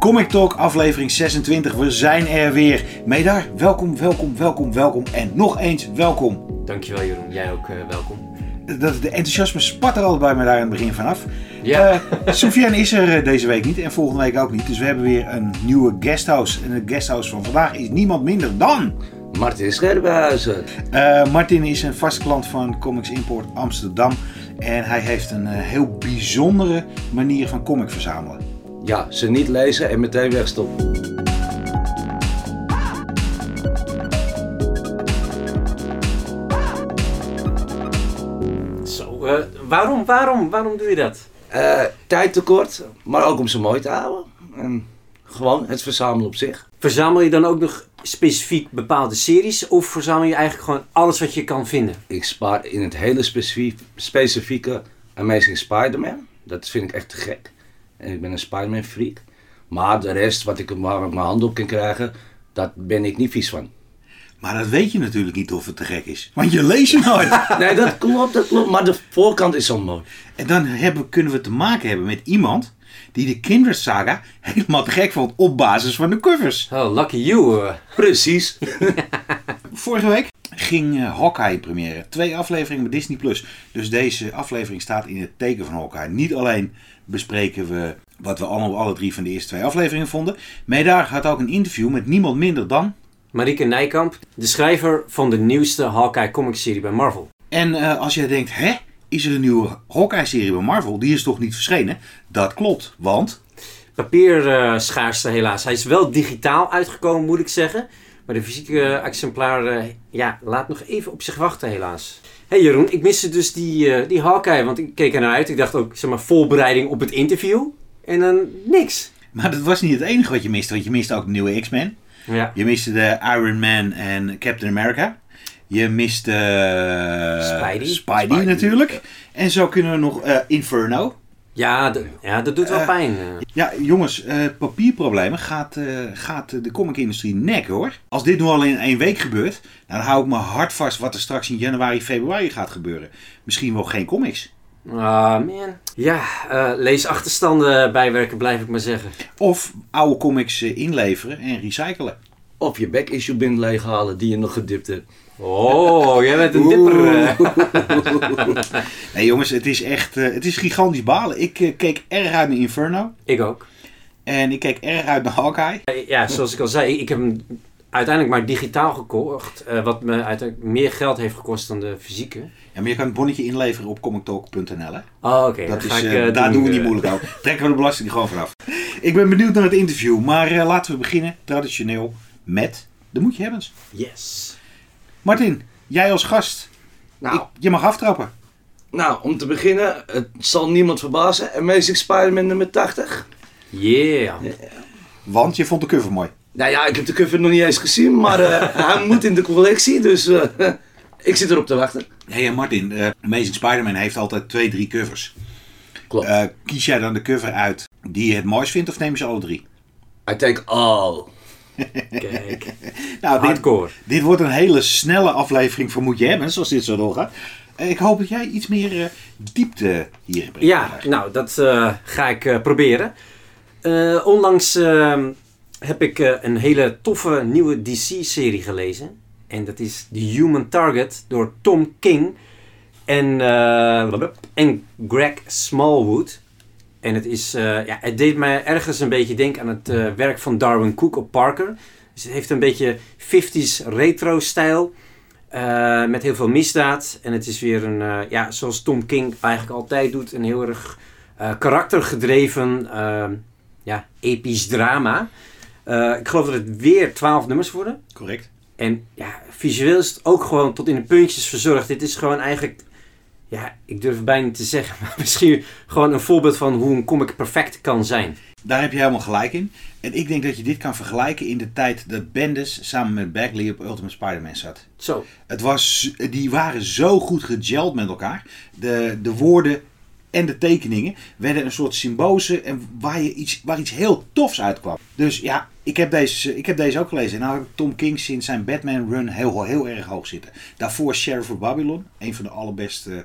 Comic Talk aflevering 26. We zijn er weer. Meedaar, welkom, welkom, welkom, welkom. En nog eens welkom. Dankjewel Jeroen, jij ook uh, welkom. Dat, de enthousiasme spat er altijd bij me daar aan het begin vanaf. Ja. Uh, Soufiane is er uh, deze week niet en volgende week ook niet. Dus we hebben weer een nieuwe guesthouse. En de guesthouse van vandaag is niemand minder dan... Martin Scherbenhuizen. Uh, Martin is een vaste klant van Comics Import Amsterdam. En hij heeft een heel bijzondere manier van comic verzamelen. Ja, ze niet lezen en meteen wegstoppen. Zo, uh, waarom, waarom, waarom doe je dat? Uh, tijdtekort, maar ook om ze mooi te houden. En gewoon het verzamelen op zich. Verzamel je dan ook nog specifiek bepaalde series of verzamel je eigenlijk gewoon alles wat je kan vinden? Ik spaar in het hele specifieke Amazing Spider-Man. Dat vind ik echt te gek. En ik ben een Spider-Man freak. Maar de rest, wat ik waar ik mijn hand op kan krijgen, daar ben ik niet vies van. Maar dat weet je natuurlijk niet of het te gek is. Want je leest je nooit. nee, dat klopt, dat klopt. Maar de voorkant is zo mooi. En dan hebben, kunnen we te maken hebben met iemand die de Kindred Saga helemaal te gek vond op basis van de covers. Oh, lucky you. Precies. Vorige week ging uh, Hawkeye première. Twee afleveringen met Disney+. Plus. Dus deze aflevering staat in het teken van Hawkeye. Niet alleen bespreken we wat we allemaal alle drie van de eerste twee afleveringen vonden. Meedaar had ook een interview met niemand minder dan... Marieke Nijkamp, de schrijver van de nieuwste Hawkeye comic-serie bij Marvel. En uh, als jij denkt, hè, is er een nieuwe Hawkeye-serie bij Marvel? Die is toch niet verschenen? Dat klopt, want... Papierschaarste uh, helaas. Hij is wel digitaal uitgekomen, moet ik zeggen. Maar de fysieke exemplaar uh, ja, laat nog even op zich wachten, helaas. Hé hey Jeroen, ik miste dus die, uh, die Hawkeye, want ik keek ernaar uit. Ik dacht ook, zeg maar, voorbereiding op het interview. En dan niks. Maar dat was niet het enige wat je miste, want je miste ook de nieuwe X-Men. Ja. Je miste de Iron Man en Captain America. Je miste uh, Spidey. Spidey, Spidey natuurlijk. En zo kunnen we nog uh, Inferno. Ja, ja, dat doet wel uh, pijn. Ja, jongens, uh, papierproblemen gaat, uh, gaat de comicindustrie nek hoor. Als dit nu al in één week gebeurt, dan hou ik me hard vast wat er straks in januari, februari gaat gebeuren. Misschien wel geen comics. Ah, man. Ja, lees achterstanden bijwerken, blijf ik maar zeggen. Of oude comics inleveren en recyclen. Of je back-issue bin leeghalen die je nog gedipt hebt. Oh, jij bent een dipper. nee jongens, het is echt uh, het is gigantisch balen. Ik uh, keek erg uit naar Inferno. Ik ook. En ik keek erg uit naar Hawkeye. Ja, zoals ik al zei, ik heb hem uiteindelijk maar digitaal gekocht. Uh, wat me uiteindelijk meer geld heeft gekost dan de fysieke. Ja, maar je kan het bonnetje inleveren op comictalk.nl hè? Oh, oké. Okay. uh, daar doen, doen we niet moeilijk over. Trekken we de belasting gewoon vanaf. Ik ben benieuwd naar het interview. Maar laten we beginnen, traditioneel, met de Moetje Hebbens. Yes. Martin, jij als gast. Nou, ik, je mag aftrappen. Nou, om te beginnen, het zal niemand verbazen. Amazing Spider-Man nummer 80. Yeah. Want je vond de cover mooi. Nou ja, ik heb de cover nog niet eens gezien, maar uh, hij moet in de collectie, dus uh, ik zit erop te wachten. Hé hey, Martin, uh, Amazing Spider-Man heeft altijd twee, drie covers. Klopt. kies jij dan de cover uit die je het mooist vindt of neem je ze alle drie? I take all. Kijk. nou, Hardcore. Dit, dit, wordt een hele snelle aflevering voor Moet je hebben, zoals dit zo doorgaat. Ik hoop dat jij iets meer uh, diepte hier brengt. Ja, nou, dat uh, ga ik uh, proberen. onlangs ehm, heb ik een hele toffe nieuwe DC-serie gelezen. En dat is The Human Target door Tom King en, en Greg Smallwood. En het, is, uh, ja, het deed mij ergens een beetje denken aan het uh, werk van Darwin Cook op Parker. Dus het heeft een beetje 50s retro-stijl. Uh, met heel veel misdaad. En het is weer een, ja, zoals Tom King eigenlijk altijd doet, een heel erg karaktergedreven, ja, episch drama. ik geloof dat het weer 12 nummers worden. Correct. En ja, visueel is het ook gewoon tot in de puntjes verzorgd. Dit is gewoon eigenlijk ja, ik durf het bijna niet te zeggen, maar misschien gewoon een voorbeeld van hoe een comic perfect kan zijn. Daar heb je helemaal gelijk in. En ik denk dat je dit kan vergelijken in de tijd dat Bendis samen met Bagley op Ultimate Spider-Man zat. Zo. Het was, die waren zo goed gegeld met elkaar. De, de woorden en de tekeningen werden een soort symbosen en waar, je iets, waar iets heel tofs uitkwam. Dus ja, ik heb deze, ik heb deze ook gelezen. En nou heb ik Tom King sinds zijn Batman run heel, heel erg hoog zitten. Daarvoor Sheriff of Babylon, een van de allerbeste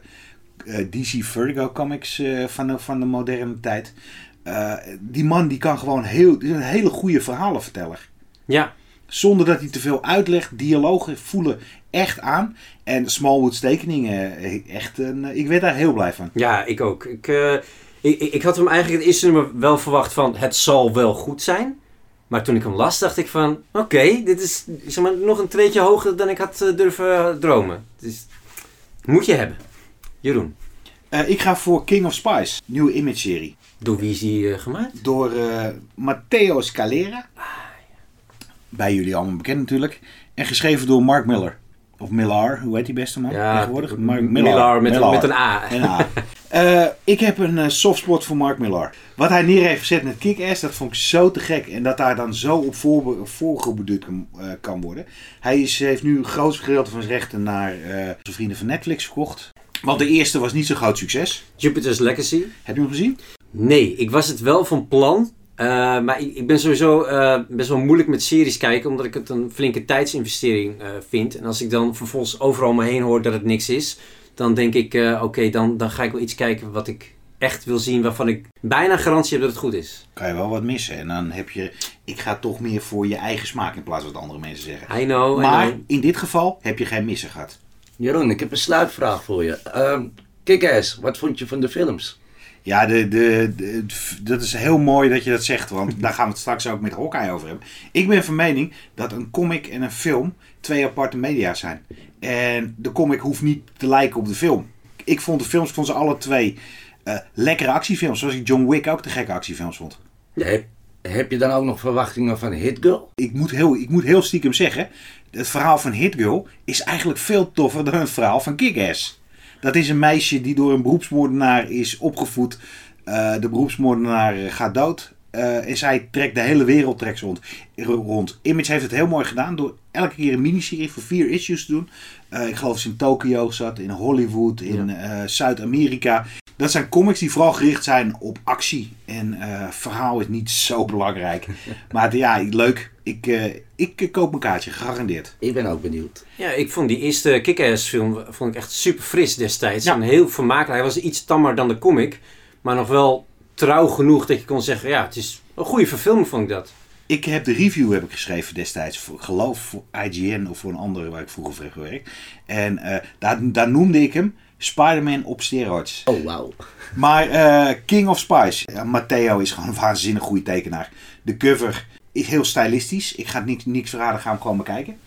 uh, DC Vertigo comics uh, van, de, van de moderne tijd. eh, die man die kan gewoon heel, is een hele goede verhalenverteller. Ja, Zonder dat hij te veel uitlegt. Dialogen voelen echt aan. En Smallwoods tekeningen, eh, echt een, eh, ik werd daar heel blij van. ja ik ook. Ik, eh, ik, ik ik had hem eigenlijk het eerste nummer wel verwacht van het zal wel goed zijn. Maar toen ik hem las, dacht ik van oké, dit is zeg maar, nog een treetje hoger dan ik had eh, durven dromen. Dus moet je hebben. Jeroen, Eh, ik ga voor King of Spies, nieuwe image serie. door wie is die eh, gemaakt? Door Matteo Scalera. Bij jullie allemaal bekend natuurlijk. En geschreven door Mark Miller. Of Millar, hoe heet die beste man tegenwoordig? Mark Millar met, Millar. met een A. En een A. Eh, ik heb een eh, softspot voor Mark Millar. Wat hij neer heeft gezet met Kick-Ass, dat vond ik zo te gek. En dat daar dan zo op voor, voorgebeduurd kan, eh, kan worden. Hij is, heeft nu het grootste gedeelte van zijn rechten naar zijn vrienden van Netflix verkocht. Want de eerste was niet zo'n groot succes. Jupiter's Legacy. Heb je hem gezien? Nee, ik was het wel van plan. Eh, maar ik, ik ben sowieso eh, best wel moeilijk met series kijken, omdat ik het een flinke tijdsinvestering eh, vind. En als ik dan vervolgens overal om me heen hoor dat het niks is, dan denk ik, eh, oké, dan, dan ga ik wel iets kijken wat ik echt wil zien, waarvan ik bijna garantie heb dat het goed is. Kan je wel wat missen. En dan heb je, ik ga toch meer voor je eigen smaak in plaats van wat andere mensen zeggen. I know, I Maar know. in dit geval heb je geen missen gehad. Jeroen, ik heb een sluitvraag voor je. Ehm Kick-Ass, wat vond je van de films? Ja, de, de, de- dat is heel mooi dat je dat zegt, want daar gaan we het straks ook met Hawkeye over hebben. Ik ben van mening dat een comic en een film twee aparte media zijn. En de comic hoeft niet te lijken op de film. Ik vond de films, vond ze alle twee eh, lekkere actiefilms, zoals ik John Wick ook de gekke actiefilms vond. Heb, heb je dan ook nog verwachtingen van Hit Girl? Ik moet, heel, ik moet heel stiekem zeggen, het verhaal van Hit Girl is eigenlijk veel toffer dan het verhaal van Kick-Ass. Dat is een meisje die door een beroepsmoordenaar is opgevoed. Eh, de beroepsmoordenaar eh, gaat dood. Eh, en zij trekt de hele wereld trekt rond, rond. Image heeft het heel mooi gedaan door elke keer een miniserie voor vier issues te doen. Ik geloof dat ze in Tokio zat, in Hollywood, in Zuid-Amerika. Dat zijn comics die vooral gericht zijn op actie. En eh, verhaal is niet zo belangrijk. maar het- ja, leuk. Ik, eh, ik eh, koop een kaartje, gegarandeerd. Ik ben ook benieuwd. Ja, ik vond die eerste Kick-Ass film vond ik echt super fris destijds. Ja. En heel vermakelijk. Hij was iets tammer dan de comic, maar nog wel trouw genoeg dat je kon zeggen, ja, het is een goede verfilming vond ik dat. Ik heb de review heb ik geschreven destijds, voor, ik geloof voor IGN of voor een andere waar ik vroeger voor heb gewerkt. En eh, daar, daar noemde ik hem Spider-Man op steroids. Oh, wauw. Maar eh, King of Spies, ja, Matteo is gewoon een waanzinnig goede tekenaar. De cover is heel stylistisch. Ik ga het niet, niks verraden, ga hem gewoon bekijken.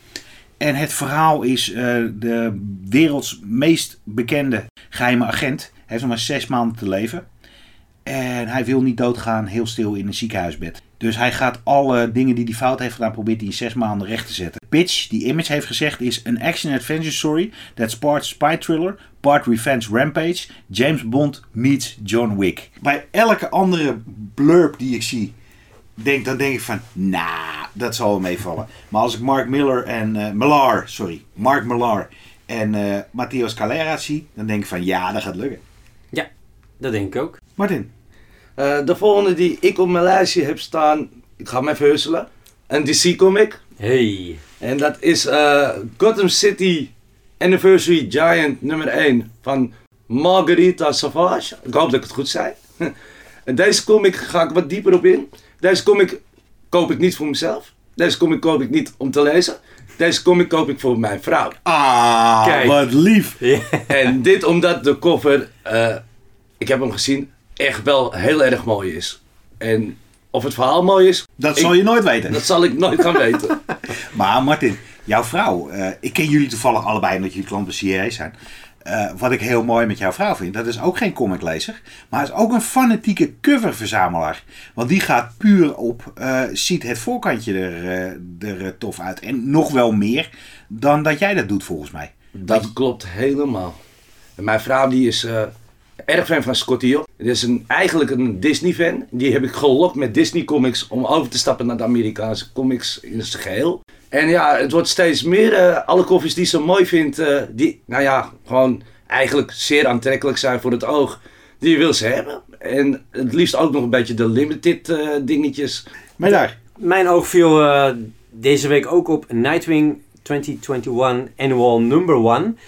En het verhaal is eh, de werelds meest bekende geheime agent. Hij heeft nog maar zes maanden te leven. En hij wil niet doodgaan heel stil in een ziekenhuisbed. Dus hij gaat alle dingen die hij fout heeft gedaan, probeert hij in zes maanden recht te zetten. Pitch, die Image heeft gezegd, is een action-adventure story that's part spy thriller, part revenge rampage. James Bond meets John Wick. Bij elke andere blurb die ik zie, denk, dan denk ik van, nah, dat zal wel meevallen. Maar als ik Mark Miller en eh Millar, sorry, Mark Millar en eh Matteo Scalera zie, dan denk ik van, ja, dat gaat lukken. Dat denk ik ook. Martin, Eh, de volgende die ik op mijn lijstje heb staan, ik ga hem even husselen. Een DC-comic. Hey. En dat is eh, Gotham City Anniversary Giant nummer 1 van Margarita Savage. Ik hoop dat ik het goed zei. En deze comic ga ik wat dieper op in. Deze comic koop ik niet voor mezelf. Deze comic koop ik niet om te lezen. Deze comic koop ik voor mijn vrouw. Ah, Kijk. wat lief. En dit omdat de cover, eh, ik heb hem gezien, echt wel heel erg mooi is. En of het verhaal mooi is, Dat Ik- zal je nooit weten. dat zal ik nooit gaan weten. Maar Martin, jouw vrouw, eh, ik ken jullie toevallig allebei omdat jullie klant bij zijn. Eh, wat ik heel mooi met jouw vrouw vind, dat is ook geen comiclezer, maar is ook een fanatieke coververzamelaar. Want die gaat puur op, eh, ziet het voorkantje er, er tof uit. En nog wel meer dan dat jij dat doet volgens mij. Dat klopt helemaal. En mijn vrouw die is erg fan van Scotty Hill. Het is een, eigenlijk een Disney fan. Die heb ik gelokt met Disney comics om over te stappen naar de Amerikaanse comics in zijn geheel. En ja, het wordt steeds meer. eh, alle koffies die ze mooi vindt, eh, die nou ja, gewoon eigenlijk zeer aantrekkelijk zijn voor het oog. Die wil ze hebben. En het liefst ook nog een beetje de limited eh, dingetjes. Maar daar, Mijn oog viel eh, deze week ook op Nightwing 2021 Annual Number 1.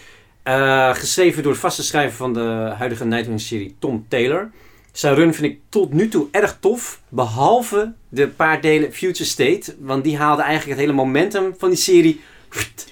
Eh, geschreven door het vaste schrijver van de huidige Nightwing-serie Tom Taylor. Zijn run vind ik tot nu toe erg tof. Behalve de paar delen Future State. Want die haalde eigenlijk het hele momentum van die serie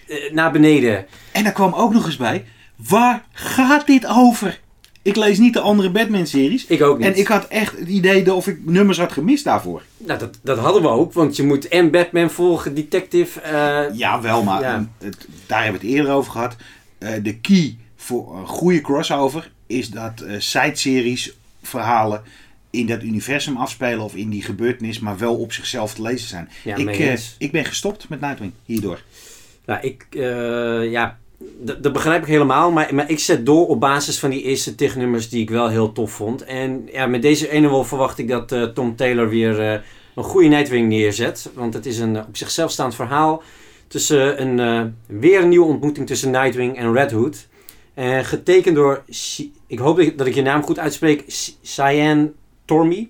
eh, naar beneden. En daar kwam ook nog eens bij, waar gaat dit over? Ik lees niet de andere Batman-series. Ik ook niet. En ik had echt het idee dat of ik nummers had gemist daarvoor. Nou, dat, dat hadden we ook. Want je moet en Batman volgen, Detective. eh, Ja, wel, maar Ja. het, daar hebben we het eerder over gehad. Eh, de key voor een goede crossover is dat eh side-series verhalen in dat universum afspelen of in die gebeurtenis, maar wel op zichzelf te lezen zijn. Ja, ik, eh, ik ben gestopt met Nightwing hierdoor. Nou, ik, eh, ja, dat begrijp ik helemaal. Maar, maar ik zet door op basis van die eerste tignummers die ik wel heel tof vond. En ja, met deze ene wel verwacht ik dat eh, Tom Taylor weer een goede Nightwing neerzet. Want het is een op zichzelf staand verhaal. Tussen een, weer een nieuwe ontmoeting tussen Nightwing en Red Hood. En getekend door, ik hoop dat ik- dat ik je naam goed uitspreek, Cyan Tormy.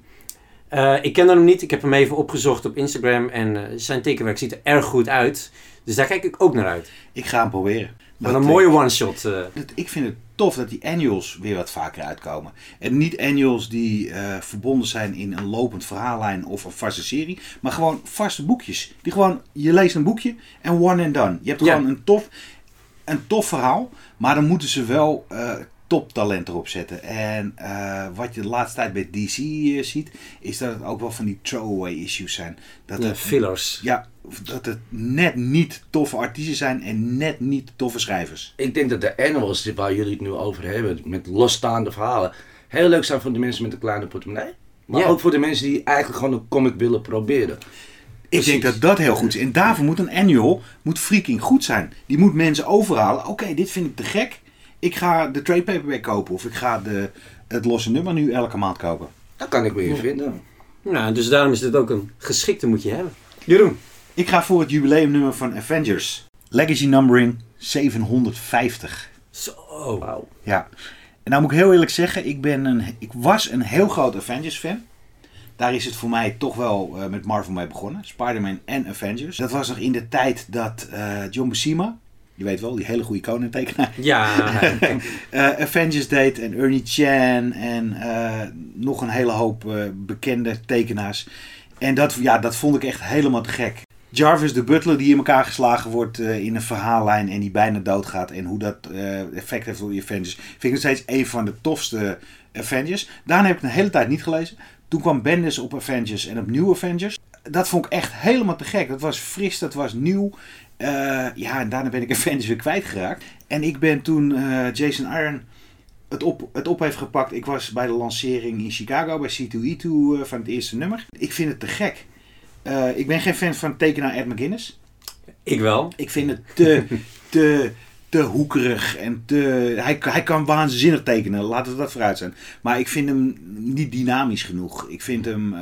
Eh, ik ken hem niet, ik heb hem even opgezocht op Instagram en eh, zijn tekenwerk ziet er erg goed uit. Dus daar kijk ik ook naar uit. Ik ga hem proberen. Wat een mooie one-shot. eh. dat- ik vind het tof dat die annuals weer wat vaker uitkomen. En niet annuals die verbonden zijn in een lopend verhaallijn of een vaste serie. Maar gewoon vaste boekjes. Die gewoon, je leest een boekje en one and done. Je hebt Ja. gewoon een tof, een tof verhaal. Maar dan moeten ze wel toptalent erop zetten. En eh, wat je de laatste tijd bij DC eh, ziet, is dat het ook wel van die throwaway issues zijn. Dat Ja, het, fillers. ja, dat het net niet toffe artiesten zijn en net niet toffe schrijvers. Ik denk dat de animals die waar jullie het nu over hebben, met losstaande verhalen, heel leuk zijn voor de mensen met een kleine portemonnee. Maar Ja. ook voor de mensen die eigenlijk gewoon een comic willen proberen. Ik Precies. denk dat dat heel goed is. En daarvoor moet een annual moet freaking goed zijn. Die moet mensen overhalen. Oké, dit vind ik te gek. Ik ga de trade paperback kopen. Of ik ga de, het losse nummer nu elke maand kopen. Dat kan ik weer vinden. Nou, dus daarom is dit ook een geschikte moet je hebben. Jeroen. Ik ga voor het jubileumnummer van Avengers. Legacy numbering 750. Zo. Wauw. Ja. En nou moet ik heel eerlijk zeggen, ik, ben een, ik was een heel groot Avengers fan. Daar is het voor mij toch wel eh, met Marvel mee begonnen. Spider-Man en Avengers. Dat was nog in de tijd dat eh, John Buscema, je weet wel, die hele goede koning-tekenaar, Ja. eh, Avengers deed en Ernie Chan en eh, nog een hele hoop eh, bekende tekenaars. En dat, ja, dat vond ik echt helemaal te gek. Jarvis de butler die in elkaar geslagen wordt in een verhaallijn en die bijna doodgaat. En hoe dat effect heeft op die Avengers. Vind ik nog steeds een van de tofste Avengers. Daarna heb ik het een hele tijd niet gelezen. Toen kwam Bendis op Avengers en op New Avengers. Dat vond ik echt helemaal te gek. Dat was fris, dat was nieuw. Eh, ja, en daarna ben ik Avengers weer kwijtgeraakt. En ik ben toen eh, Jason Aaron het op, het op heeft gepakt. Ik was bij de lancering in Chicago bij C2E2 eh, van het eerste nummer. Ik vind het te gek. Ik ben geen fan van tekenaar Ed McGuinness. ik wel. Ik vind het te, te, te hoekerig en te... Hij, hij kan waanzinnig tekenen, laten we dat vooruit zijn. Maar ik vind hem niet dynamisch genoeg. Ik vind hem...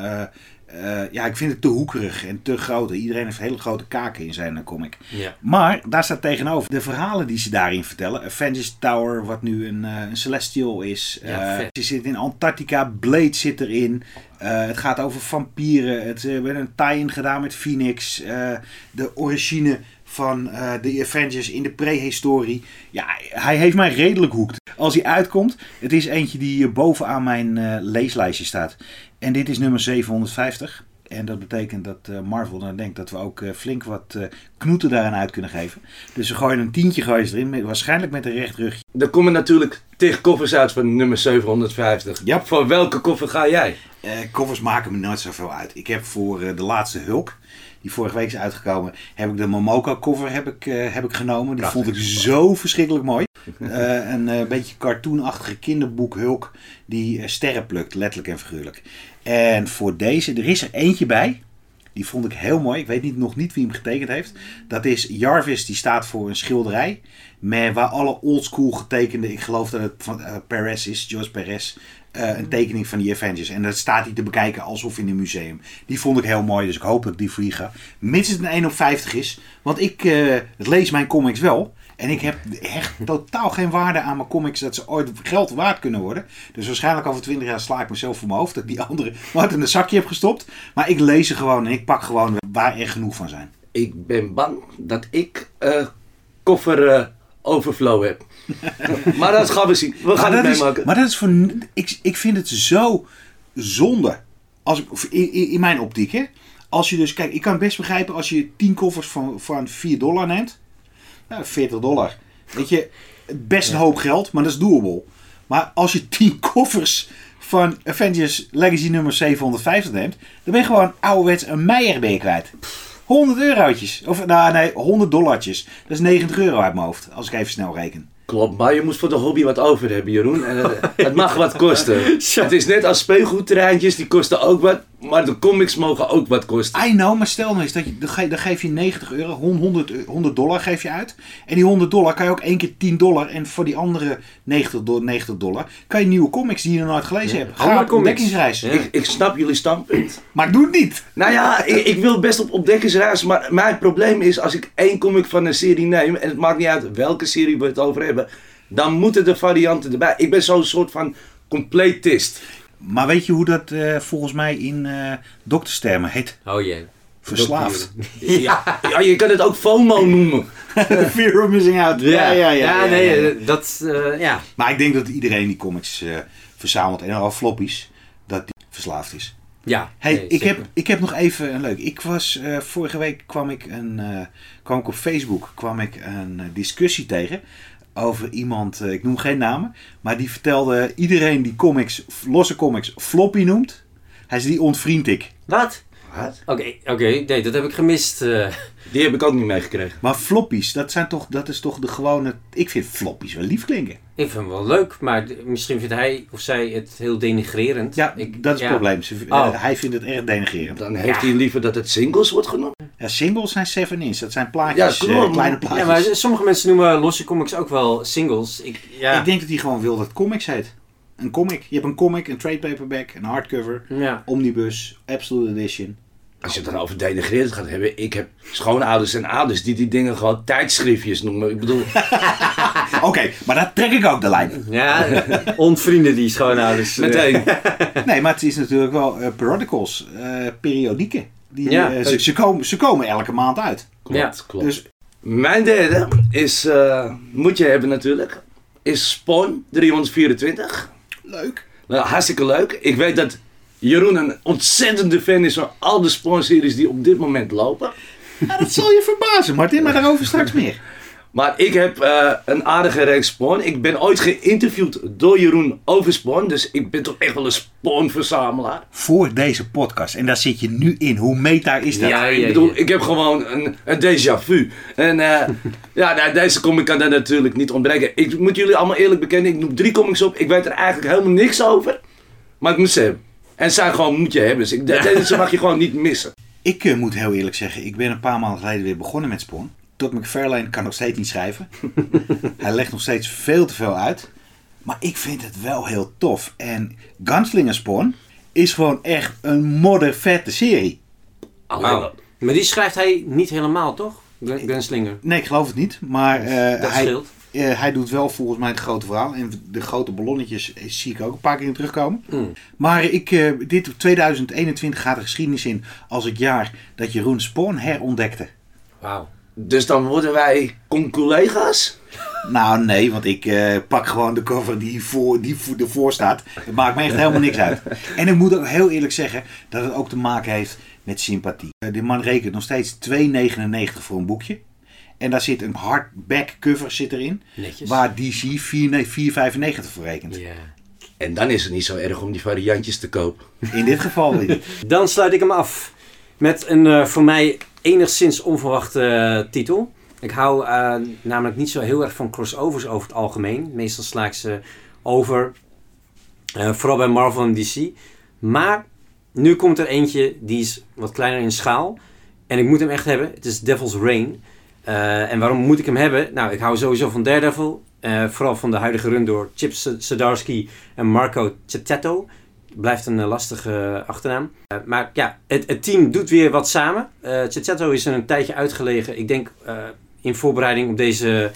eh, ja, ik vind het te hoekerig en te groot. Iedereen heeft hele grote kaken in zijn eh, comic. Ja. Maar daar staat tegenover de verhalen die ze daarin vertellen. Avengers Tower, wat nu een, eh, een Celestial is. Ja, ze zit in Antarctica, Blade zit erin. Het gaat over vampieren. Het, er werd een tie-in gedaan met Phoenix. De origine van de Avengers in de prehistorie. Ja, hij heeft mij redelijk hoekt. Als hij uitkomt, het is eentje die hier bovenaan mijn eh, leeslijstje staat. En dit is nummer 750. En dat betekent dat eh, Marvel dan denkt dat we ook eh, flink wat knoeten daaraan uit kunnen geven. Dus ze gooien een tientje gooien erin, met, waarschijnlijk met een recht rugje. Er komen natuurlijk tig koffers uit van nummer 750. Ja. Voor welke koffer ga jij? Covers maken me nooit zoveel uit. Ik heb voor de laatste Hulk, die vorige week is uitgekomen, heb ik de Momoka cover heb ik, heb ik genomen. Die Prachtig. vond ik zo verschrikkelijk mooi. Eh, een eh, beetje cartoonachtige kinderboek Hulk die eh, sterren plukt, letterlijk en figuurlijk. En voor deze, er is er eentje bij. Die vond ik heel mooi. Ik weet niet, nog niet wie hem getekend heeft. Dat is Jarvis, die staat voor een schilderij. Met waar alle oldschool getekende, ik geloof dat het van eh, Perez is, George Perez. een tekening van die Avengers. En dat staat hij te bekijken alsof in een museum. Die vond ik heel mooi, dus ik hoop dat die vliegen. Mits het een 1 op 50 is. Want ik lees mijn comics wel. En ik heb echt totaal geen waarde aan mijn comics dat ze ooit geld waard kunnen worden. Dus waarschijnlijk over 20 jaar sla ik mezelf voor mijn hoofd dat ik die andere wat in een zakje heb gestopt. Maar ik lees ze gewoon en ik pak gewoon waar er genoeg van zijn. Ik ben bang dat ik eh koffer eh, overflow heb. maar dat gaan we zien. We gaan het meemaken. maar dat is voor. Ik, ik vind het zo zonde. Als in, in, mijn optiek, hè. Als je dus, kijk, ik kan best begrijpen als je 10 koffers van, van 4 dollar neemt. Nou, 40 dollar. Weet je, best een hoop geld, maar dat is doable. Maar als je 10 koffers van Avengers Legacy nummer 750 neemt, dan ben je gewoon ouderwets een meijer ben je kwijt. 100 eurotjes. Of nou, nee, 100 dollartjes. Dat is 90 euro uit mijn hoofd, als ik even snel reken. Klopt, maar je moet voor de hobby wat over hebben, Jeroen. En eh, het mag wat kosten. Het is net als speelgoedterreintjes, die kosten ook wat. Maar de comics mogen ook wat kosten. I know, maar stel nou eens, dat je, dan, ge- dan geef je 90 euro, 100, eu- 100 dollar geef je uit. En die 100 dollar kan je ook één keer 10 dollar. En voor die andere 90, do- 90 dollar kan je nieuwe comics die je nog nooit gelezen hebt. Ga op comics. ontdekkingsreis. Ja. Ik, ik snap jullie standpunt. Maar doe het niet. Nou ja, ik, ik wil best op ontdekkingsreis, maar mijn probleem is als ik één comic van een serie neem, en het maakt niet uit welke serie we het over hebben, dan moeten de varianten erbij. Ik ben zo'n soort van completist. Maar weet je hoe dat eh, volgens mij in eh dokterstermen heet? Oh jee. Verslaafd. Ja, ja, je kan het ook FOMO noemen. Fear of missing out. Ja, ja, ja. ja, nee, ja. eh, dat, eh, ja. Maar ik denk dat iedereen die comics eh, verzamelt en al floppies, dat die verslaafd is. Ja. Hey, nee, ik, zeker. heb, ik heb nog even een leuk. Ik was eh, vorige week kwam ik een eh, kwam ik op Facebook kwam ik een discussie tegen over iemand. eh, ik noem geen namen, maar die vertelde iedereen die comics losse comics floppy noemt. Hij zei die ontvriend ik. Wat? Wat? Oké, oké, nee, dat heb ik gemist. eh. Die heb ik ook niet meegekregen. Maar floppies, dat zijn toch dat is toch de gewone. Ik vind floppies wel lief klinken. ik vind hem wel leuk, maar misschien vindt hij of zij het heel denigrerend. Ja, ik, dat is ja. het probleem. Ze, Oh. eh, hij vindt het erg denigrerend. Dan heeft hij liever dat het singles wordt genoemd. Ja, singles zijn 7 inch. Dat zijn plaatjes, Ja, klopt. eh, kleine Ja, plaatjes. maar sommige mensen noemen losse comics ook wel singles. Ik, ja. Ik denk dat hij gewoon wil dat het comics heet. Een comic. Je hebt een comic, een trade paperback, een hardcover, ja. omnibus, absolute edition. Als je het dan over denigrerend gaat hebben, ik heb schoonouders en ouders die die dingen gewoon tijdschriftjes noemen. Ik bedoel, Oké, maar daar trek ik ook de lijn. Ja, ontvrienden die schoonouders. meteen. Nee, maar het is natuurlijk wel eh, periodicals, eh, periodieken. Die, Ja. eh, ze, ze, komen, ze komen elke maand uit. Klopt, Ja. klopt. Dus Mijn derde is, eh, moet je hebben natuurlijk, is Spawn 324. leuk. Nou, hartstikke leuk. Ik weet dat Jeroen een ontzettende fan is van al de Spawn-series die op dit moment lopen. Ja, dat zal je verbazen, Martin, maar daarover straks meer. Maar ik heb eh, een aardige reeks Spawn. Ik ben ooit geïnterviewd door Jeroen over Spawn. Dus ik ben toch echt wel een Spawn-verzamelaar. Voor deze podcast, en daar zit je nu in. Hoe meta is dat? Ja, ik bedoel, ik heb gewoon een, een déjà vu. En eh, ja, nou, deze comic kan daar natuurlijk niet ontbreken. Ik moet jullie allemaal eerlijk bekennen, ik noem drie comics op. Ik weet er eigenlijk helemaal niks over. Maar ik moet ze hebben. En zijn gewoon moet je hebben. Dus ik, deze mag je gewoon niet missen. Ik eh, moet heel eerlijk zeggen, ik ben een paar maanden geleden weer begonnen met Spawn. Todd McFarlane kan nog steeds niet schrijven. Hij legt nog steeds veel te veel uit. Maar ik vind het wel heel tof. En Gunslinger Spawn is gewoon echt een modder vette serie. Maar die schrijft hij niet helemaal, toch? Gun- Gunslinger. Nee, ik geloof het niet. Maar eh, Dat hij, scheelt. Eh, hij doet wel volgens mij het grote verhaal. En de grote ballonnetjes eh, zie ik ook een paar keer in terugkomen. Mm. Maar ik, eh, dit 2021 gaat de geschiedenis in als het jaar dat Jeroen Spawn herontdekte. Wauw. Dus dan worden wij conculega's. Nou, nee, want ik pak gewoon de cover die, voor, die voor, ervoor staat. Het maakt me echt helemaal niks uit. En ik moet ook heel eerlijk zeggen dat het ook te maken heeft met sympathie. De man rekent nog steeds 2,99 voor een boekje. En daar zit een hardback cover zit erin. Netjes. Waar DC 4,95 voor rekent. Ja. En dan is het niet zo erg om die variantjes te kopen. In dit geval niet. Dan sluit ik hem af met een eh, voor mij enigszins onverwachte eh, titel. Ik hou eh, namelijk niet zo heel erg van crossovers over het algemeen. Meestal sla ik ze over. Eh, vooral bij Marvel en DC. Maar nu komt er eentje die is wat kleiner in schaal. En ik moet hem echt hebben. Het is Devil's Reign. Eh, en waarom moet ik hem hebben? Nou, ik hou sowieso van Daredevil. Eh, vooral van de huidige run door Chip Zdarsky en Marco Cettetto. Blijft een eh, lastige achternaam. Maar ja, het, het team doet weer wat samen. Uh, is er een tijdje uitgelegen. Ik denk in voorbereiding op deze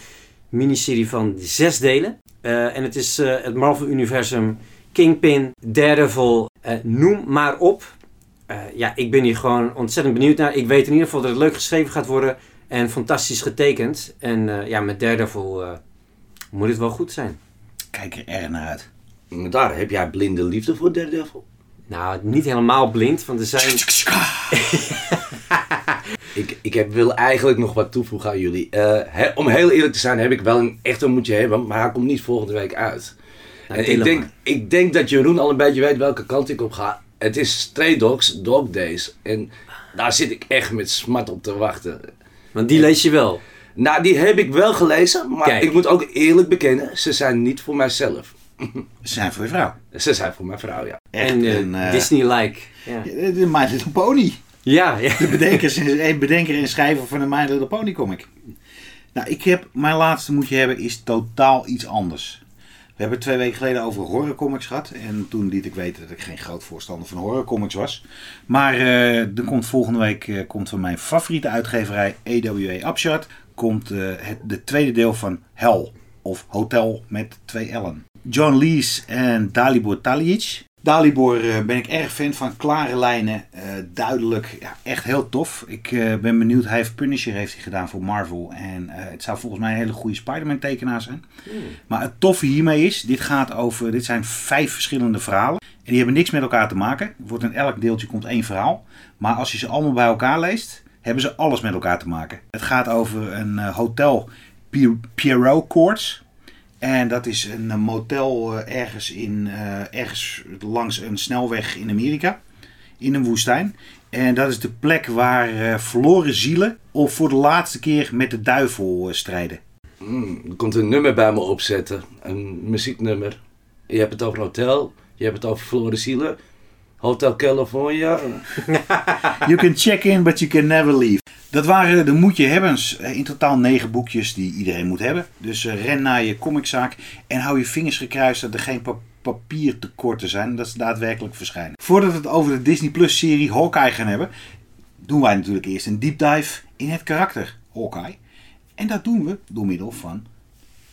miniserie van zes delen. En het is het Marvel-universum, Kingpin, Daredevil, noem maar op. Ja, ik ben hier gewoon ontzettend benieuwd naar. Ik weet in ieder geval dat het leuk geschreven gaat worden en fantastisch getekend. En eh, ja, met Daredevil, eh, moet het wel goed zijn. Kijk er erg naar uit. Maar daar heb jij blinde liefde voor Daredevil. Nou, niet helemaal blind, want er zijn... Ik, ik heb, wil eigenlijk nog wat toevoegen aan jullie. Eh, hè, om heel eerlijk te zijn heb ik wel een echte moedje hebben, maar hij komt niet volgende week uit. Nou, en ik, denk, maar. ik denk dat Jeroen al een beetje weet welke kant ik op ga. Het is Stray Dogs Dog Days. En daar zit ik echt met smart op te wachten. Want die lees je wel. Nou, die heb ik wel gelezen, maar Kijk. ik moet ook eerlijk bekennen, ze zijn niet voor mijzelf. Ze zijn voor je vrouw. Ze zijn voor mijn vrouw, ja. Echt en eh, een, eh, Disney-like. Ja. De My Little Pony. Ja, ja. De bedenkers, en- bedenker en schrijver van de My Little Pony comic. Nou, ik heb, mijn laatste moet je hebben is totaal iets anders. We hebben twee weken geleden over horrorcomics gehad. En toen liet ik weten dat ik geen groot voorstander van horrorcomics was. Maar eh, er komt volgende week eh, komt van mijn favoriete uitgeverij EWA Upshot. Komt eh, het de tweede deel van Hell. Of Hotel met twee L'en. John Lees en Dalibor Talic. Dalibor eh, ben ik erg fan van. Klare lijnen, eh, duidelijk, ja, echt heel tof. Ik eh, ben benieuwd. Hij heeft Punisher heeft hij gedaan voor Marvel. En het zou volgens mij een hele goede Spider-Man tekenaar zijn. Maar het toffe hiermee is, dit gaat over, dit zijn vijf verschillende verhalen. En die hebben niks met elkaar te maken. Er wordt in elk deeltje komt één verhaal. Maar als je ze allemaal bij elkaar leest, hebben ze alles met elkaar te maken. Het gaat over een hotel Pier- Pierrot Courts. En dat is een eh, motel eh, ergens, in, eh, ergens langs een snelweg in Amerika. In een woestijn. En dat is de plek waar verloren zielen of voor de laatste keer met de duivel strijden. Mm, er komt een nummer bij me opzetten. Een muzieknummer. Je hebt het over een hotel. Je hebt het over verloren zielen. Hotel California. You can check in, but you can never leave. Dat waren de moet je hebbens. Eh, In totaal negen boekjes die iedereen moet hebben. Dus eh, ren naar je comiczaak en hou je vingers gekruist dat er geen pa papiertekorten zijn. Dat ze daadwerkelijk verschijnen. Voordat we het over de Disney Plus serie Hawkeye gaan hebben, doen wij natuurlijk eerst een deep dive in het karakter Hawkeye. En dat doen we door middel van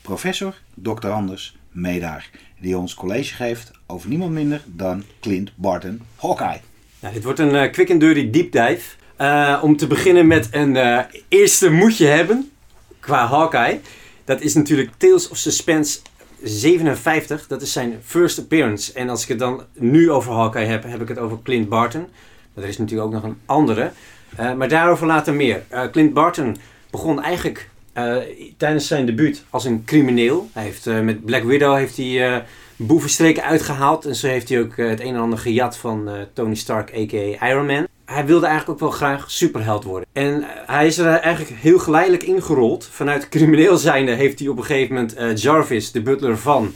professor Dr. Anders Medaar. Die ons college geeft over niemand minder dan Clint Barton Hawkeye. Nou, dit wordt een quick and dirty deep dive. Eh, om te beginnen met een eh, eerste moetje hebben qua Hawkeye. Dat is natuurlijk Tales of Suspense 57. Dat is zijn first appearance. En als ik het dan nu over Hawkeye heb, heb ik het over Clint Barton. Maar er is natuurlijk ook nog een andere. Eh, maar daarover later meer. Clint Barton begon eigenlijk eh, tijdens zijn debuut als een crimineel. Hij heeft, eh, met Black Widow heeft hij eh, boevenstreken uitgehaald. En zo heeft hij ook het een en ander gejat van Tony Stark, a.k.a. Iron Man. Hij wilde eigenlijk ook wel graag superheld worden. En hij is er eigenlijk heel geleidelijk ingerold. Vanuit crimineel zijnde heeft hij op een gegeven moment Jarvis, de butler van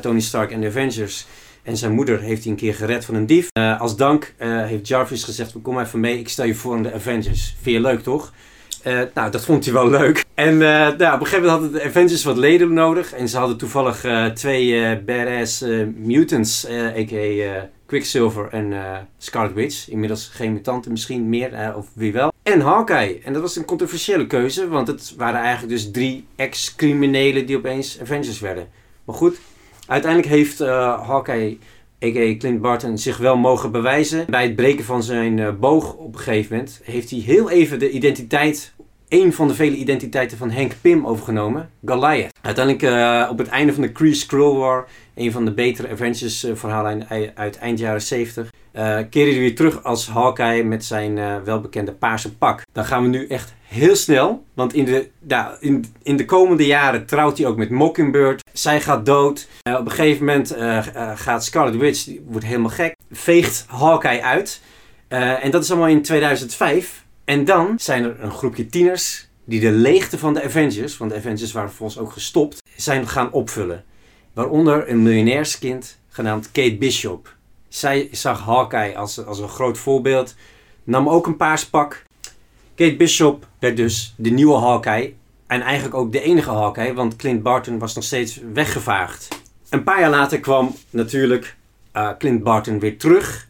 Tony Stark en de Avengers... En zijn moeder heeft hij een keer gered van een dief. Als dank heeft Jarvis gezegd, kom even mee, ik stel je voor aan de Avengers. Vind je leuk toch? Eh, nou, dat vond hij wel leuk. En eh, nou, op een gegeven moment hadden de Avengers wat leden nodig. En ze hadden toevallig eh, twee badass mutants, a.k.a. Quicksilver en Scarlet Witch. Inmiddels geen mutanten, misschien meer, of wie wel. En Hawkeye. En dat was een controversiële keuze, want het waren eigenlijk dus drie ex-criminelen die opeens Avengers werden. Maar goed, uiteindelijk heeft Hawkeye, a.k.a. Clint Barton, zich wel mogen bewijzen. Bij het breken van zijn eh, boog op een gegeven moment heeft hij heel even de identiteit, een van de vele identiteiten van Hank Pym overgenomen, Goliath. Uiteindelijk eh, op het einde van de Kree Skrull War, een van de betere Avengers eh, verhalen uit, uit eind jaren 70, eh keerde hij weer terug als Hawkeye met zijn eh, welbekende paarse pak. Dan gaan we nu echt heel snel, want in de, ja, in, in de komende jaren trouwt hij ook met Mockingbird. Zij gaat dood. Eh, op een gegeven moment gaat Scarlet Witch, die wordt helemaal gek, veegt Hawkeye uit. En dat is allemaal in 2005. En dan zijn er een groepje tieners die de leegte van de Avengers, want de Avengers waren volgens ook gestopt, zijn gaan opvullen. Waaronder een miljonairskind genaamd Kate Bishop. Zij zag Hawkeye als, als een groot voorbeeld, nam ook een paars pak. Kate Bishop werd dus de nieuwe Hawkeye. En eigenlijk ook de enige Hawkeye, want Clint Barton was nog steeds weggevaagd. Een paar jaar later kwam natuurlijk eh, Clint Barton weer terug.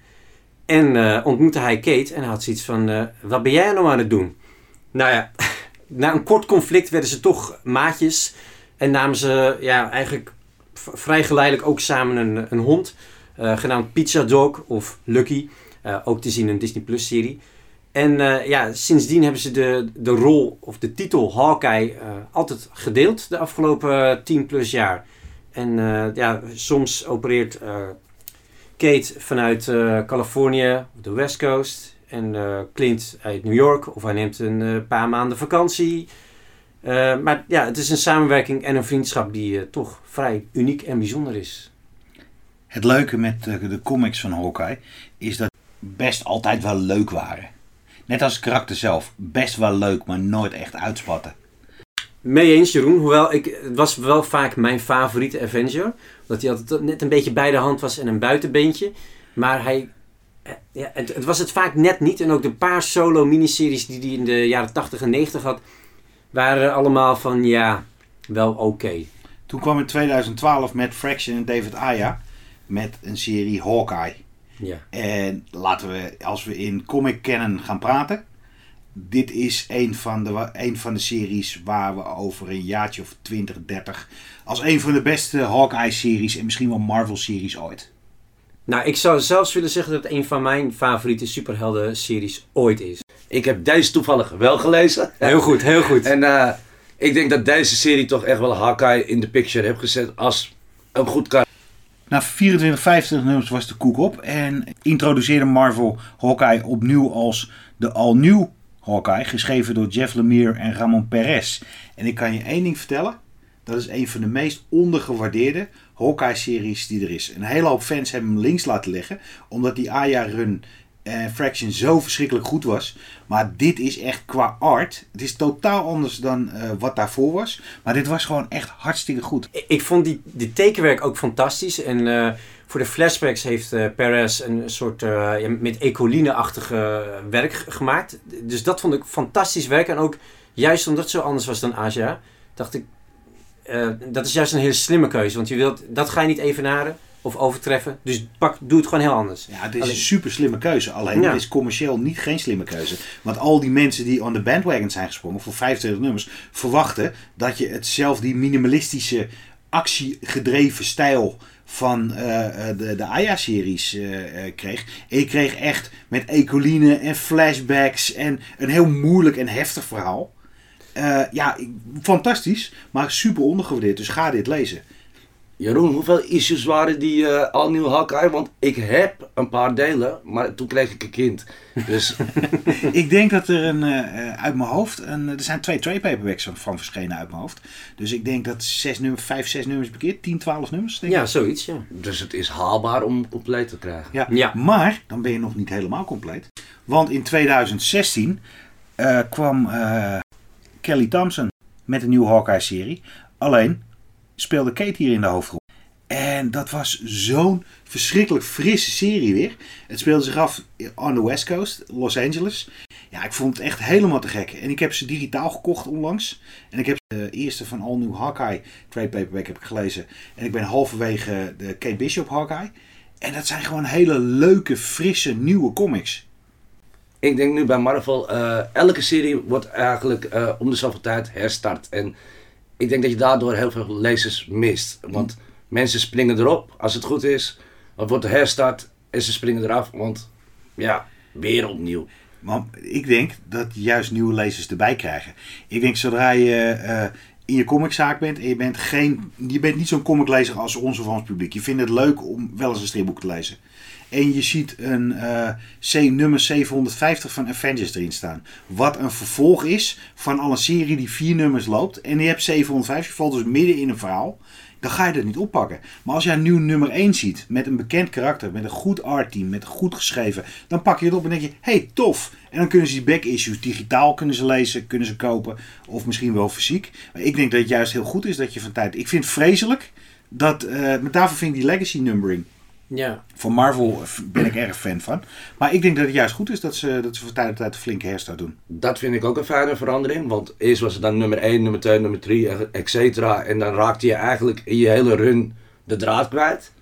En eh, ontmoette hij Kate en had zoiets van, eh, wat ben jij nou aan het doen? Nou ja, na een kort conflict werden ze toch maatjes. En namen ze ja, eigenlijk vrij geleidelijk ook samen een, een hond. Eh, genaamd Pizza Dog of Lucky. eh, ook te zien in een Disney Plus serie. En eh, ja, sindsdien hebben ze de, de rol of de titel Hawkeye altijd gedeeld de afgelopen 10 plus jaar. En ja, soms opereert Kate vanuit eh, Californië, de West Coast. En Clint uit New York. Of hij neemt een paar maanden vakantie. Maar ja, het is een samenwerking en een vriendschap die toch vrij uniek en bijzonder is. Het leuke met de, de comics van Hawkeye is dat best altijd wel leuk waren. Net als het karakter zelf. Best wel leuk, maar nooit echt uitspatten. Mee eens, Jeroen. Hoewel, ik, het was wel vaak mijn favoriete Avenger. Omdat hij altijd net een beetje bij de hand was en een buitenbeentje. Maar hij... eh, Ja, het, het was het vaak net niet. En ook de paar solo miniseries die hij in de jaren 80 en 90 had... waren allemaal van, ja, wel oké. Toen kwam in 2012 met Fraction en David Aya met een serie Hawkeye. Ja. En laten we, als we in comic canon gaan praten. Dit is een van, de, een van de series waar we over een jaartje of 20, 30. als een van de beste Hawkeye-series en misschien wel Marvel-series ooit. Nou, ik zou zelfs willen zeggen dat het een van mijn favoriete superhelden-series ooit is. Ik heb deze toevallig wel gelezen. Heel goed, heel goed. En eh, ik denk dat deze serie toch echt wel Hawkeye in de picture heeft gezet als een goed karakter. Na 24, 25 nummers was de koek op. En introduceerde Marvel Hawkeye opnieuw als de all-new Hawkeye. Geschreven door Jeff Lemire en Ramon Perez. En ik kan je één ding vertellen. Dat is een van de meest ondergewaardeerde Hawkeye-series die er is. Een hele hoop fans hebben hem links laten liggen. Omdat die Aya-run en Fraction zo verschrikkelijk goed was. Maar dit is echt qua art. Het is totaal anders dan eh, wat daarvoor was. Maar dit was gewoon echt hartstikke goed. Ik- vond die, die tekenwerk ook fantastisch. En eh, voor de flashbacks heeft eh Perez een soort eh, met ecoline-achtige werk gemaakt. Dus dat vond ik fantastisch werk. En ook juist omdat het zo anders was dan Asia, dacht ik, eh, dat is juist een hele slimme keuze. Want je wilt, dat ga je niet evenaren of overtreffen. Dus pak, doe het gewoon heel anders. Ja, het is Alleen- een super slimme keuze. Alleen Ja. het is commercieel niet geen slimme keuze. Want al die mensen die on the bandwagon zijn gesprongen voor 25 nummers, verwachten dat je het zelf die minimalistische, actiegedreven stijl van eh, eh, de, de Aya-series eh, kreeg. En je kreeg echt met ecoline en flashbacks en een heel moeilijk en heftig verhaal. Ja, fantastisch, maar super ondergewaardeerd. Dus ga dit lezen. Jeroen, hoeveel issues waren die eh al nieuw Hawkeye? Want ik heb een paar delen, maar toen kreeg ik een kind. Dus Ik denk dat er een, eh, uit mijn hoofd, een, er zijn twee trade paperbacks van, verschenen uit mijn hoofd. Dus ik denk dat zes nummer, vijf, zes nummers per keer, 10, 12 nummers. Denk ik. Ja, zoiets, ja. Dus het is haalbaar om compleet te krijgen. Ja. Ja. Maar dan ben je nog niet helemaal compleet. Want in 2016 eh, kwam eh, Kelly Thompson met een nieuwe Hawkeye-serie. Alleen speelde Kate hier in de hoofdrol. En dat was zo'n verschrikkelijk frisse serie weer. Het speelde zich af on the West Coast, Los Angeles. Ja, ik vond het echt helemaal te gek. En ik heb ze digitaal gekocht onlangs. En ik heb de eerste van All New Hawkeye trade paperback heb ik gelezen. En ik ben halverwege de Kate Bishop Hawkeye. En dat zijn gewoon hele leuke, frisse, nieuwe comics. Ik denk nu bij Marvel, eh, elke serie wordt eigenlijk eh, om de zoveel tijd herstart. En ik denk dat je daardoor heel veel lezers mist. Want mensen springen erop als het goed is. Het wordt herstart en ze springen eraf. Want ja, weer opnieuw. Maar ik denk dat juist nieuwe lezers erbij krijgen. Ik denk zodra je eh, in je comiczaak bent en je bent, geen, je bent niet zo'n comiclezer als ons of ons publiek. Je vindt het leuk om wel eens een stripboek te lezen. En je ziet een eh, C, nummer 750 van Avengers erin staan. Wat een vervolg is van al een serie die vier nummers loopt. En je hebt 750, je valt dus midden in een verhaal. Dan ga je dat niet oppakken. Maar als jij een nieuw nummer 1 ziet, met een bekend karakter, met een goed artteam, met goed geschreven, dan pak je het op en denk je, hey, tof. En dan kunnen ze die back-issues digitaal kunnen ze lezen, kunnen ze kopen, of misschien wel fysiek. Maar ik denk dat het juist heel goed is dat je van tijd... Ik vind het vreselijk, dat, eh met daarvoor vind ik die legacy numbering. Ja, Van Marvel ben ik erg fan van. Maar ik denk dat het juist goed is dat ze, dat ze van tijd tot tijd een flinke herstart doen. Dat vind ik ook een fijne verandering. Want eerst was het dan nummer 1, nummer 2, nummer 3, et cetera. En dan raakte je eigenlijk in je hele run de draad kwijt.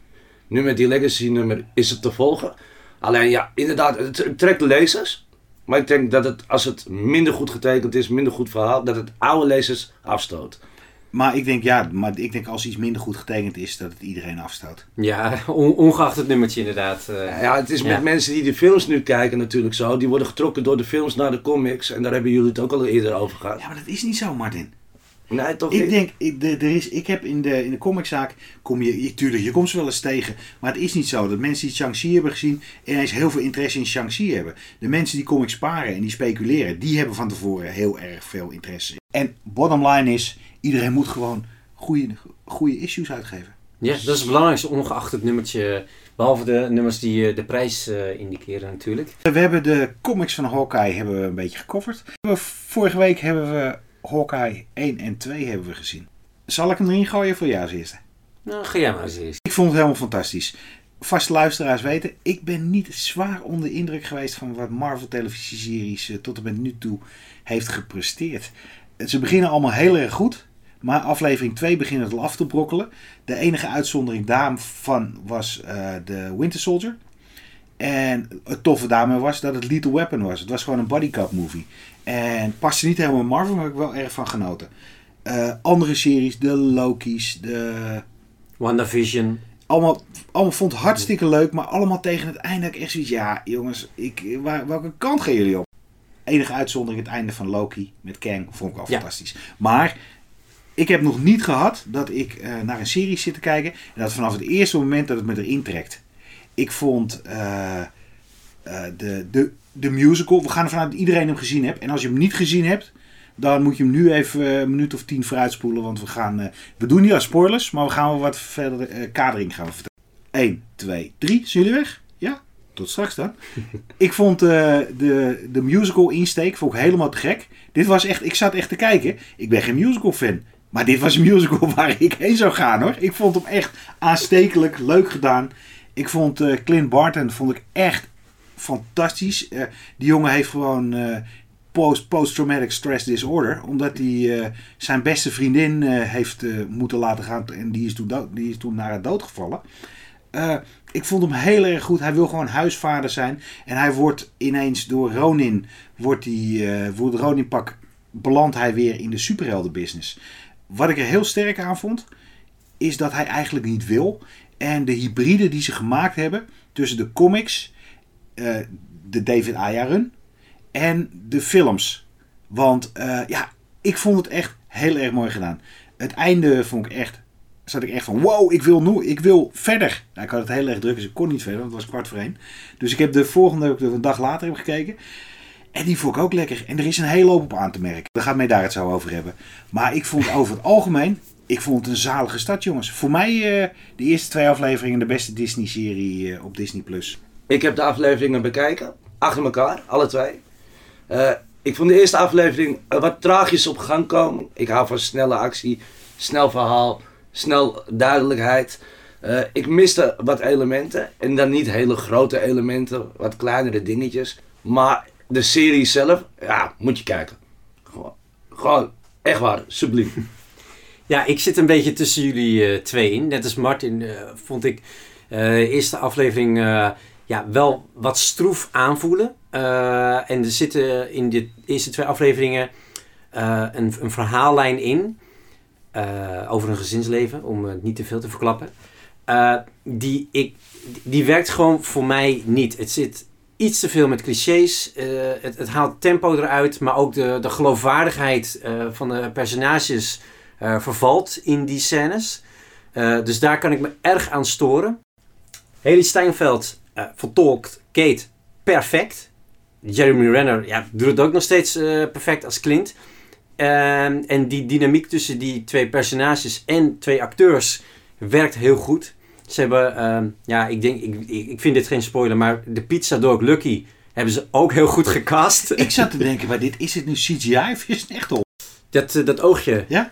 Nu met die legacy nummer is het te volgen. Alleen ja, inderdaad, het, het trekt de lezers. Maar ik denk dat het, als het minder goed getekend is, minder goed verhaal, dat het oude lezers afstoot. Maar ik denk, ja, maar ik denk als iets minder goed getekend is, dat het iedereen afstoot. Ja, on- ongeacht het nummertje inderdaad. eh. Ja, het is met Ja. mensen die de films nu kijken natuurlijk zo. Die worden getrokken door de films naar de comics. En daar hebben jullie het ook al eerder over gehad. Ja, maar dat is niet zo, Martin. Nee, toch Ik niet? denk, ik, er is, ik heb in de, in de comiczaak, kom je, je, tuurlijk, je komt ze wel eens tegen. Maar het is niet zo dat mensen die Shang-Chi hebben gezien, ineens heel veel interesse in Shang-Chi hebben. De mensen die comics sparen en die speculeren, die hebben van tevoren heel erg veel interesse. En bottom line is, iedereen moet gewoon goede, goede issues uitgeven. Ja, dat is het belangrijkste, ongeacht het nummertje. Behalve de nummers die eh, de prijs eh, indiceren natuurlijk. We hebben de comics van Hawkeye hebben we een beetje gecoverd. Vorige week hebben we Hawkeye 1 en 2 hebben we gezien. Zal ik hem erin gooien voor jou als eerste? Nou, ga jij maar eens eerst. Ik vond het helemaal fantastisch. Vaste luisteraars weten, ik ben niet zwaar onder de indruk geweest van wat Marvel televisieseries eh, tot en met nu toe heeft gepresteerd. Ze beginnen allemaal heel erg goed, maar aflevering 2 begint het al af te brokkelen. De enige uitzondering daarvan was eh, de Winter Soldier. En het toffe daarmee was dat het Lethal Weapon was. Het was gewoon een bodycup movie. En paste niet helemaal in Marvel, maar heb ik wel erg van genoten. Eh, andere series, de Loki's, de WandaVision. allemaal, allemaal vond het hartstikke leuk, maar allemaal tegen het einde ik echt zoiets, ja jongens, ik, waar, welke kant gaan jullie op? Enige uitzondering het einde van Loki met Kang vond ik wel Ja. fantastisch. Maar ik heb nog niet gehad dat ik eh, naar een serie zit te kijken en dat vanaf het eerste moment dat het me erin trekt. Ik vond eh, eh, de, de, de musical, we gaan ervan uit dat iedereen hem gezien heeft. En als je hem niet gezien hebt, dan moet je hem nu even een minuut of tien vooruitspoelen. Want we gaan, we doen niet aan spoilers, maar we gaan wel wat verder kadering gaan vertellen. 1, 2, 3. Zijn jullie weg? Ja? Tot straks dan. ik vond de, de musical insteek vond ik helemaal te gek. Dit was echt, ik zat echt te kijken. Ik ben geen musical fan. Maar dit was een musical waar ik heen zou gaan hoor. Ik vond hem echt aanstekelijk, leuk gedaan. Ik vond eh, Clint Barton vond ik echt fantastisch. Eh, die jongen heeft gewoon eh, post- post-traumatic stress disorder. Omdat hij zijn beste vriendin heeft moeten laten gaan. En die is toen, dood, die is toen naar het dood gevallen. Ik vond hem heel erg goed. Hij wil gewoon huisvader zijn. En hij wordt ineens door Ronin, wordt hij, voor het Ronin pak, belandt hij weer in de superheldenbusiness. Wat ik er heel sterk aan vond, is dat hij eigenlijk niet wil. En de hybride die ze gemaakt hebben tussen de comics, eh, de David Aya run en de films. Want eh, ja, ik vond het echt heel erg mooi gedaan. Het einde vond ik echt, zat ik echt van wow, ik wil, nu, ik wil verder. Nou, ik had het heel erg druk, dus ik kon niet verder, want het was kwart voor één. Dus ik heb de volgende, een dag later heb gekeken. En die vond ik ook lekker. En er is een hele hoop op aan te merken. Daar gaat mij daar het zo over hebben. Maar ik vond over het algemeen, ik vond het een zalige stad, jongens. Voor mij eh, de eerste twee afleveringen de beste Disney-serie eh, op Disney+. Plus. Ik heb de afleveringen bekeken. Achter elkaar, alle twee. Eh, ik vond de eerste aflevering wat tragisch op gang komen. Ik hou van snelle actie, snel verhaal, snel duidelijkheid. Ik miste wat elementen. En dan niet hele grote elementen, wat kleinere dingetjes. Maar de serie zelf, ja, moet je kijken. Gewoon, echt waar, subliem. Ja, ik zit een beetje tussen jullie eh, twee in. Net als Martin eh, vond ik de eerste aflevering ja, wel wat stroef aanvoelen. En er zitten in de eerste twee afleveringen een, een verhaallijn in. over een gezinsleven, om het niet te veel te verklappen. Die, ik, die werkt gewoon voor mij niet. Het zit iets te veel met clichés. eh, het, het haalt tempo eruit, maar ook de, de geloofwaardigheid eh, van de personages eh, vervalt in die scènes. Dus daar kan ik me erg aan storen. Haley Steinfeld vertolkt Kate perfect. Jeremy Renner ja, doet het ook nog steeds perfect als Clint. Ehm, en die dynamiek tussen die twee personages en twee acteurs werkt heel goed. Ze hebben, ehm, ja, ik denk, ik, ik vind dit geen spoiler, maar de Pizza Dog Lucky hebben ze ook heel goed gecast. Ik zat te denken, bij dit, is het nu CGI of is het echt op? Dat, eh, dat oogje. Ja?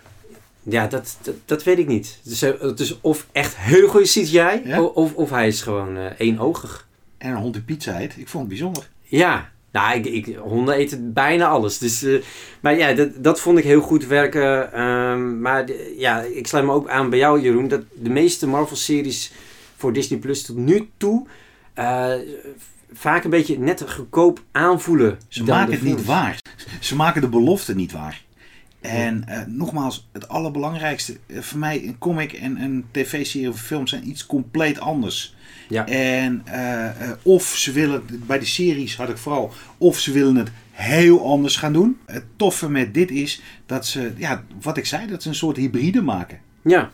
Ja, dat, dat, dat weet ik niet. Dus, eh, het is of echt heel goede CGI, Ja? of, of hij is gewoon eh éénogig. En een hond die pizza heet. Ik vond het bijzonder. Ja, nou, ik, ik, honden eten bijna alles. Dus, eh, maar ja, dat, dat vond ik heel goed werken. Ehm, maar ja, ik sluit me ook aan bij jou, Jeroen. Dat de meeste Marvel-series voor Disney Plus tot nu toe eh, vaak een beetje net goedkoop aanvoelen. Ze maken het niet waar. Ze maken de belofte niet waar. En eh, nogmaals, het allerbelangrijkste eh, voor mij, een comic en een tv-serie of film zijn iets compleet anders. Ja. En eh, of ze willen, bij de series had ik vooral, of ze willen het heel anders gaan doen. Het toffe met dit is dat ze, ja, wat ik zei, dat ze een soort hybride maken. Ja,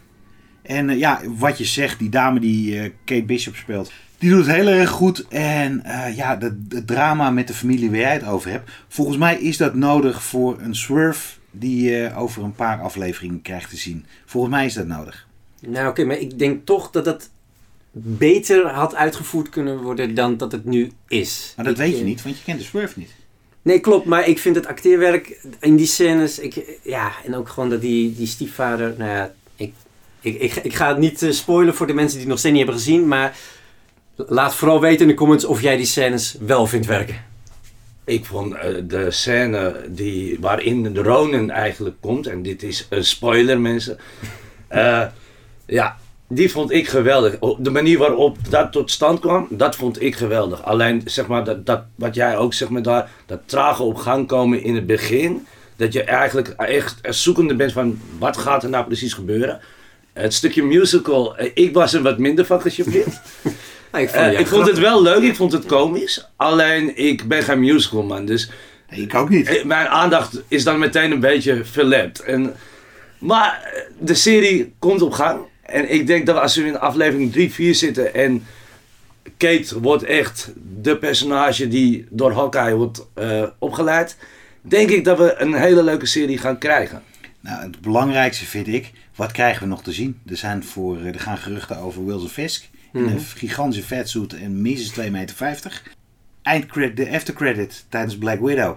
En ja, wat je zegt, die dame die Kate Bishop speelt, die doet het heel erg goed. En ja, het drama met de familie waar jij het over hebt, volgens mij is dat nodig voor een swerve die je over een paar afleveringen krijgt te zien. Volgens mij is dat nodig. nou oké, maar ik denk toch dat het beter had uitgevoerd kunnen worden dan dat het nu is. Maar dat Ik, weet je eh, niet, want je kent de swerve niet. Nee, klopt, maar ik vind het acteerwerk in die scènes, ik, ja, en ook gewoon dat die, die stiefvader, nou ja, ik, ik, ik, ik ga het niet eh, spoilen voor de mensen die het nog steeds niet hebben gezien, maar laat vooral weten in de comments of jij die scènes wel vindt werken. Ik vond eh, de scène die, waarin de Ronin eigenlijk komt, en dit is een spoiler mensen. Eh, ja, die vond ik geweldig. De manier waarop dat tot stand kwam, dat vond ik geweldig. Alleen zeg maar, dat, dat, wat jij ook zeg maar daar, dat trage op gang komen in het begin. Dat je eigenlijk echt zoekende bent van wat gaat er nou precies gebeuren. Het stukje musical, eh, ik was er wat minder van gecharmeerd. Ik vond, Eh, ik vond het wel leuk, ik vond het komisch. Alleen ik ben geen musical man, dus Nee, ik ook niet. eh, mijn aandacht is dan meteen een beetje verlept. En, maar eh, de serie komt op gang. En ik denk dat als we in aflevering 3, 4 zitten en Kate wordt echt de personage die door Hawkeye wordt eh, opgeleid. Denk ik dat we een hele leuke serie gaan krijgen. Nou, het belangrijkste vind ik, wat krijgen we nog te zien? Er, zijn voor, er gaan geruchten over Wilson Fisk. In Mhm. een gigantische vetsuit en minstens 2,50 meter. Eindcredit, de aftercredit tijdens Black Widow.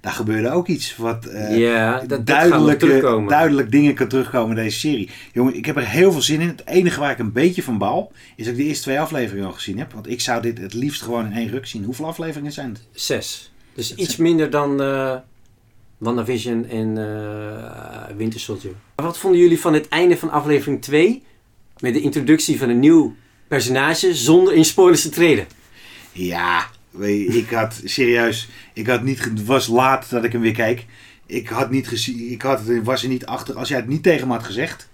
Daar gebeurde ook iets wat eh, ja, dat, duidelijk, duidelijk dingen kan terugkomen in deze serie. Jongen, ik heb er heel veel zin in. Het enige waar ik een beetje van baal, is dat ik de eerste twee afleveringen al gezien heb. Want ik zou dit het liefst gewoon in één ruk zien. Hoeveel afleveringen zijn het? Zes. Dus iets minder dan eh WandaVision en eh Winter Soldier. Wat vonden jullie van het einde van aflevering 2? Met de introductie van een nieuw personage zonder in spoilers te treden. Ja, ik had serieus, ik had niet, het was laat dat ik hem weer keek. Ik had niet gezien, ik had, het- was er niet achter, als jij het niet tegen me had gezegd,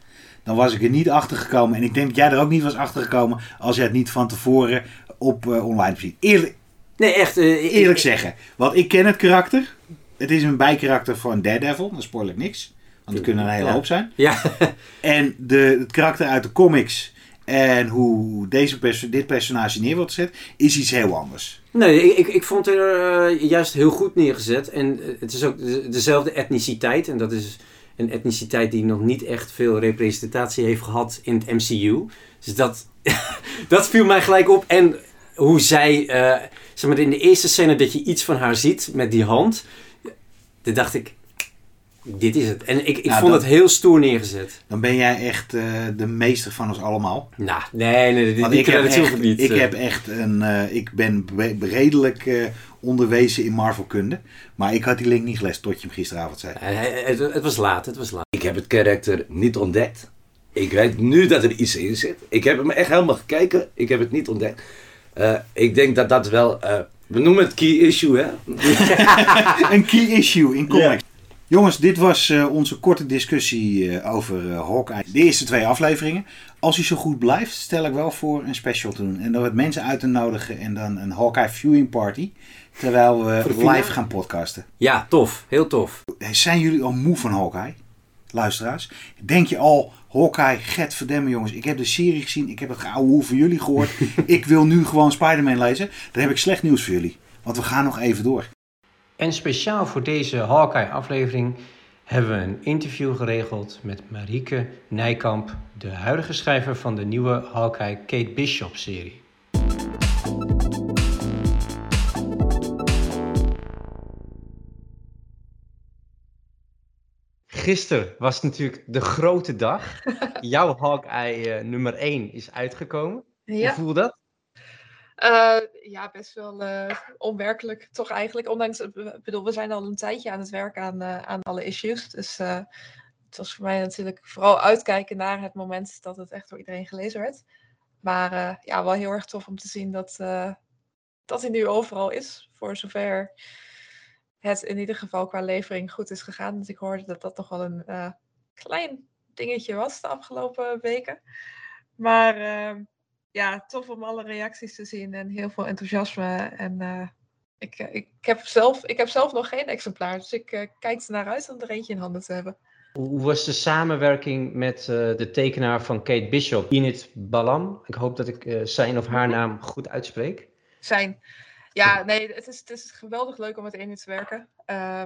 dan was ik er niet achter gekomen. En ik denk dat jij er ook niet was achter gekomen als jij het niet van tevoren op eh, online ziet. Eerlijk, Nee, echt. eh, ik- eerlijk zeggen, want ik ken het karakter. Het is een bijkarakter van Daredevil, dan spoil ik niks. Want er kunnen een hele Ja. hoop zijn. Ja, En de, het karakter uit de comics en hoe deze perso- dit personage neer wordt gezet, is iets heel anders. nee, ik, ik, vond er eh, juist heel goed neergezet. En eh, het is ook de- dezelfde etniciteit. En dat is een etniciteit die nog niet echt veel representatie heeft gehad in het MCU. Dus dat, dat viel mij gelijk op. En hoe zij, eh, zeg maar, in de eerste scène dat je iets van haar ziet met die hand. Toen dacht ik, dit is het. En ik, ik Ja, vond het heel stoer neergezet. Dan ben jij echt eh, de meester van ons allemaal. Nou, nee, nee, die ik, heb echt, niet. ik eh. heb echt een. eh, ik ben be- redelijk onderwezen in Marvelkunde. Maar ik had die link niet gelezen tot je hem gisteravond zei. Het, het was laat, het was laat. Ik heb het karakter niet ontdekt. Ik weet nu dat er iets in zit. Ik heb hem echt helemaal gekeken. Ik heb het niet ontdekt. Ik denk dat dat wel... we noemen het key issue, hè? een key issue in comics. Jongens, dit was eh, onze korte discussie eh, over eh, Hawkeye. De eerste twee afleveringen. Als hij zo goed blijft, stel ik wel voor een special te doen. En dan wat mensen uit te nodigen en dan een Hawkeye viewing party. Terwijl we live gaan podcasten. Ja, tof. Heel tof. Zijn jullie al moe van Hawkeye? Luisteraars. Denk je al, Hawkeye, get verdemmen jongens. Ik heb de serie gezien. Ik heb het geouwe hoe van jullie gehoord. ik wil nu gewoon Spider-Man lezen. Dan heb ik slecht nieuws voor jullie. Want we gaan nog even door. En speciaal voor deze Hawkeye-aflevering hebben we een interview geregeld met Marieke Nijkamp, de huidige schrijver van de nieuwe Hawkeye Kate Bishop-serie. Gisteren was natuurlijk de grote dag. Jouw Hawkeye eh, nummer 1 is uitgekomen. Ja, Hoe voel dat? Eh, ja best wel eh, onwerkelijk toch eigenlijk. Ondanks, ik bedoel, we zijn al een tijdje aan het werken aan, eh, aan alle issues. Dus eh, het was voor mij natuurlijk vooral uitkijken naar het moment dat het echt door iedereen gelezen werd. Maar eh, ja, wel heel erg tof om te zien dat, eh, dat hij nu overal is. Voor zover het in ieder geval qua levering goed is gegaan. Dus ik hoorde dat dat toch wel een klein dingetje was de afgelopen weken. Maar ja, tof om alle reacties te zien en heel veel enthousiasme. En uh, ik, ik, heb zelf, ik heb zelf nog geen exemplaar, dus ik kijk er naar uit om er eentje in handen te hebben. Hoe was de samenwerking met de tekenaar van Kate Bishop, Init Balam? Ik hoop dat ik zijn of haar naam goed uitspreek. Zijn. Ja, nee, het is, het is geweldig leuk om met Eni te werken. Uh,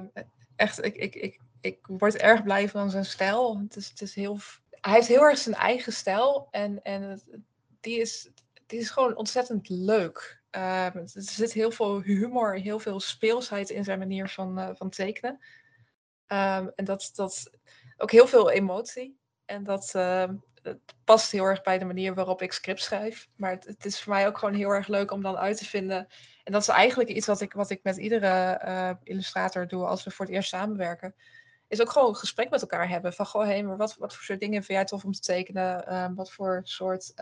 echt, ik, ik, ik, ik word erg blij van zijn stijl. Het is, het is heel, hij heeft heel erg zijn eigen stijl. En, en die, is, die is gewoon ontzettend leuk. Uh, er zit heel veel humor, heel veel speelsheid in zijn manier van, uh, van tekenen. Um, en dat, dat ook heel veel emotie. En dat, het past heel erg bij de manier waarop ik script schrijf. Maar het, het, is voor mij ook gewoon heel erg leuk om dan uit te vinden en dat is eigenlijk iets wat ik, wat ik met iedere uh, illustrator doe als we voor het eerst samenwerken. Is ook gewoon een gesprek met elkaar hebben. Van goh, hé, maar wat, wat voor soort dingen vind jij tof om te tekenen? Wat voor soort.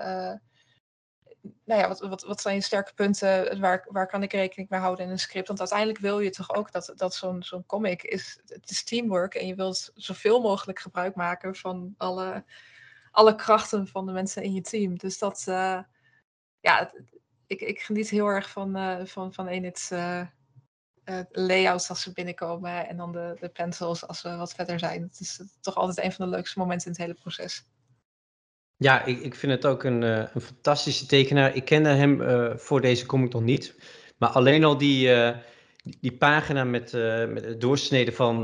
Nou ja, wat, wat, wat zijn je sterke punten? Waar, waar kan ik rekening mee houden in een script? Want uiteindelijk wil je toch ook dat, dat zo'n comic is. Het is teamwork en je wilt zoveel mogelijk gebruik maken van alle, alle krachten van de mensen in je team. Dus dat. ja, ik, ik geniet heel erg van, uh, van, van Enid's uh, layouts als ze binnenkomen en dan de, de pencils als we wat verder zijn. Het is toch altijd een van de leukste momenten in het hele proces. Ja, ik, ik vind het ook een, een fantastische tekenaar. Ik kende hem voor deze comic nog niet. Maar alleen al die, die pagina met, met het doorsneden van,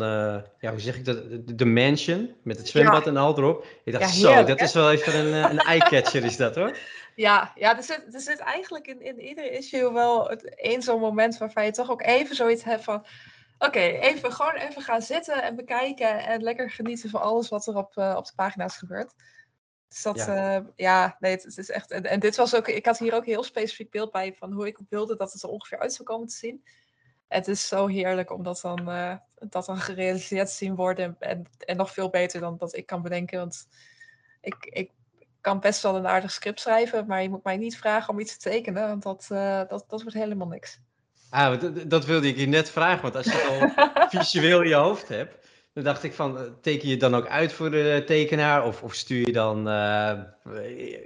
ja, hoe zeg ik dat, de, mansion, met het zwembad ja. en al erop. Ik dacht, ja, zo, dat hè? is wel even een, een eye-catcher is dat hoor. Ja, ja er, zit, er zit eigenlijk in, in ieder issue wel één zo'n moment waarvan je toch ook even zoiets hebt van... Oké, okay, even, gewoon even gaan zitten en bekijken en lekker genieten van alles wat er op, op de pagina's gebeurt. Dus dat, ja, uh, ja nee, het, het, is echt... En, en, dit was ook, ik had hier ook een heel specifiek beeld bij van hoe ik wilde dat het er ongeveer uit zou komen te zien. Het is zo heerlijk om dat dan, uh, dat dan gerealiseerd te zien worden. En, en nog veel beter dan dat ik kan bedenken. Want ik, ik kan best wel een aardig script schrijven, maar je moet mij niet vragen om iets te tekenen, want dat, uh, dat, dat wordt helemaal niks. Ah, dat wilde ik je net vragen, want als je het al visueel in je hoofd hebt, dan dacht ik van, teken je dan ook uit voor de tekenaar? Of, of stuur je dan uh,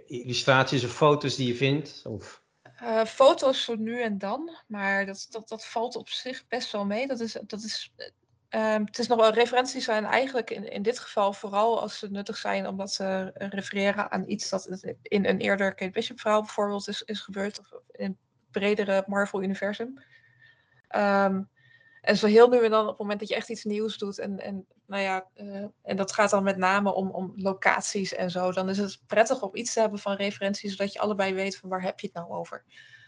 illustraties of foto's die je vindt? Of... Uh, foto's voor nu en dan, maar dat, dat, dat valt op zich best wel mee. Dat is, dat is Um, het is nog wel referenties zijn eigenlijk in, in dit geval vooral als ze nuttig zijn omdat ze refereren aan iets dat in een eerder Kate Bishop verhaal bijvoorbeeld is, is gebeurd of in het bredere Marvel universum. Um, en zo heel nu en dan op het moment dat je echt iets nieuws doet en, en nou ja, uh, en dat gaat dan met name om, om locaties en zo, dan is het prettig om iets te hebben van referenties zodat je allebei weet van waar heb je het nou over.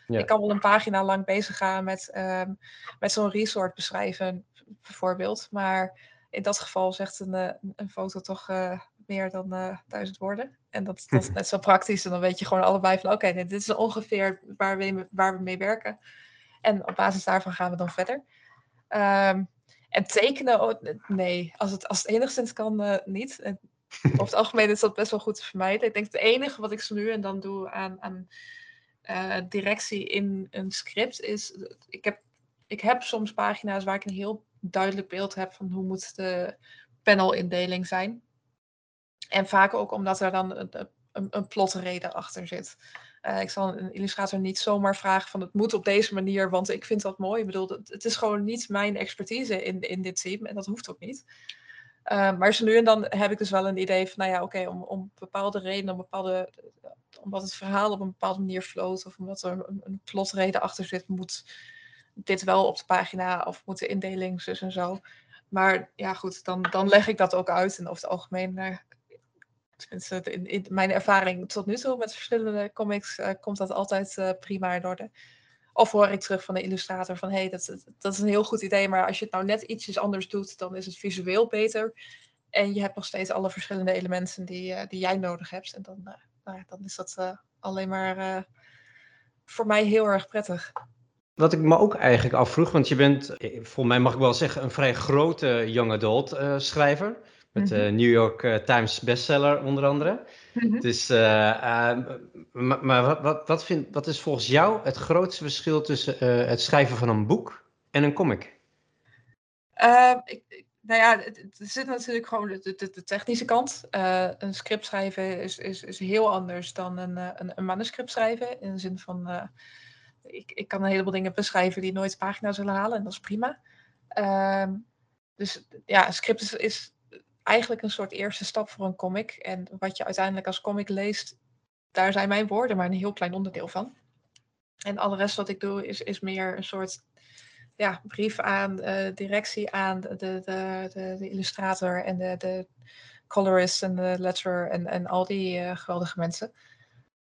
Ja. Ik kan wel een pagina lang bezig gaan met, um, met zo'n resort beschrijven bijvoorbeeld. Maar in dat geval zegt een, eh, een foto toch uh, meer dan uh, duizend woorden. En dat, dat is net zo praktisch. En dan weet je gewoon allebei van oké, okay, dit is ongeveer waar we, waar we mee werken. En op basis daarvan gaan we dan verder. Um, en tekenen, oh, nee, als het, als het enigszins kan, uh, niet. En over het algemeen is dat best wel goed te vermijden. Ik denk het enige wat ik zo nu en dan doe aan, aan uh, directie in een script is, ik heb, ik heb soms pagina's waar ik een heel duidelijk beeld heb van hoe moet de panelindeling zijn. En vaak ook omdat er dan een, een, een plotreden achter zit. Uh, ik zal een illustrator niet zomaar vragen van het moet op deze manier, want ik vind dat mooi. Ik bedoel, het, is gewoon niet mijn expertise in, in dit team en dat hoeft ook niet. Uh, maar zo nu en dan heb ik dus wel een idee van, nou ja, oké, om, om bepaalde redenen, om bepaalde, omdat het verhaal op een bepaalde manier floot of omdat er een, een plotreden achter zit, moet dit wel op de pagina of moet de indeling en zo. Maar ja, goed, dan, dan leg ik dat ook uit. En over het algemeen, uh, in, mijn ervaring tot nu toe met verschillende comics, uh, komt dat altijd uh, prima in orde. Of hoor ik terug van de illustrator van, hé, hey, dat, dat is een heel goed idee, maar als je het nou net ietsjes anders doet, dan is het visueel beter. En je hebt nog steeds alle verschillende elementen die, die jij nodig hebt. En dan, nou, dan is dat alleen maar voor mij heel erg prettig. Wat ik me ook eigenlijk afvroeg, want je bent, eh, volgens mij mag ik wel zeggen, een vrij grote young adult schrijver. Met de mm -hmm. New York uh, Times bestseller onder andere. Dus, uh, maar, maar wat, wat, wat, vind, wat is volgens jou het grootste verschil tussen het schrijven van een boek en een comic? Ehm, ik, nou ja, het zit natuurlijk gewoon de, de, de technische kant. Eh, een script schrijven is, is, is heel anders dan een, eh, een, een manuscript schrijven. In de zin van, eh, ik, ik kan een heleboel dingen beschrijven die nooit pagina zullen halen en dat is prima. Ehm, dus ja, een script is, is eigenlijk een soort eerste stap voor een comic. En wat je uiteindelijk als comic leest, daar zijn mijn woorden maar een heel klein onderdeel van. En alle rest wat ik doe is, is meer een soort ja, brief aan eh, directie aan de, de, de, de, illustrator en de, de colorist en de letterer en, en al die eh, geweldige mensen.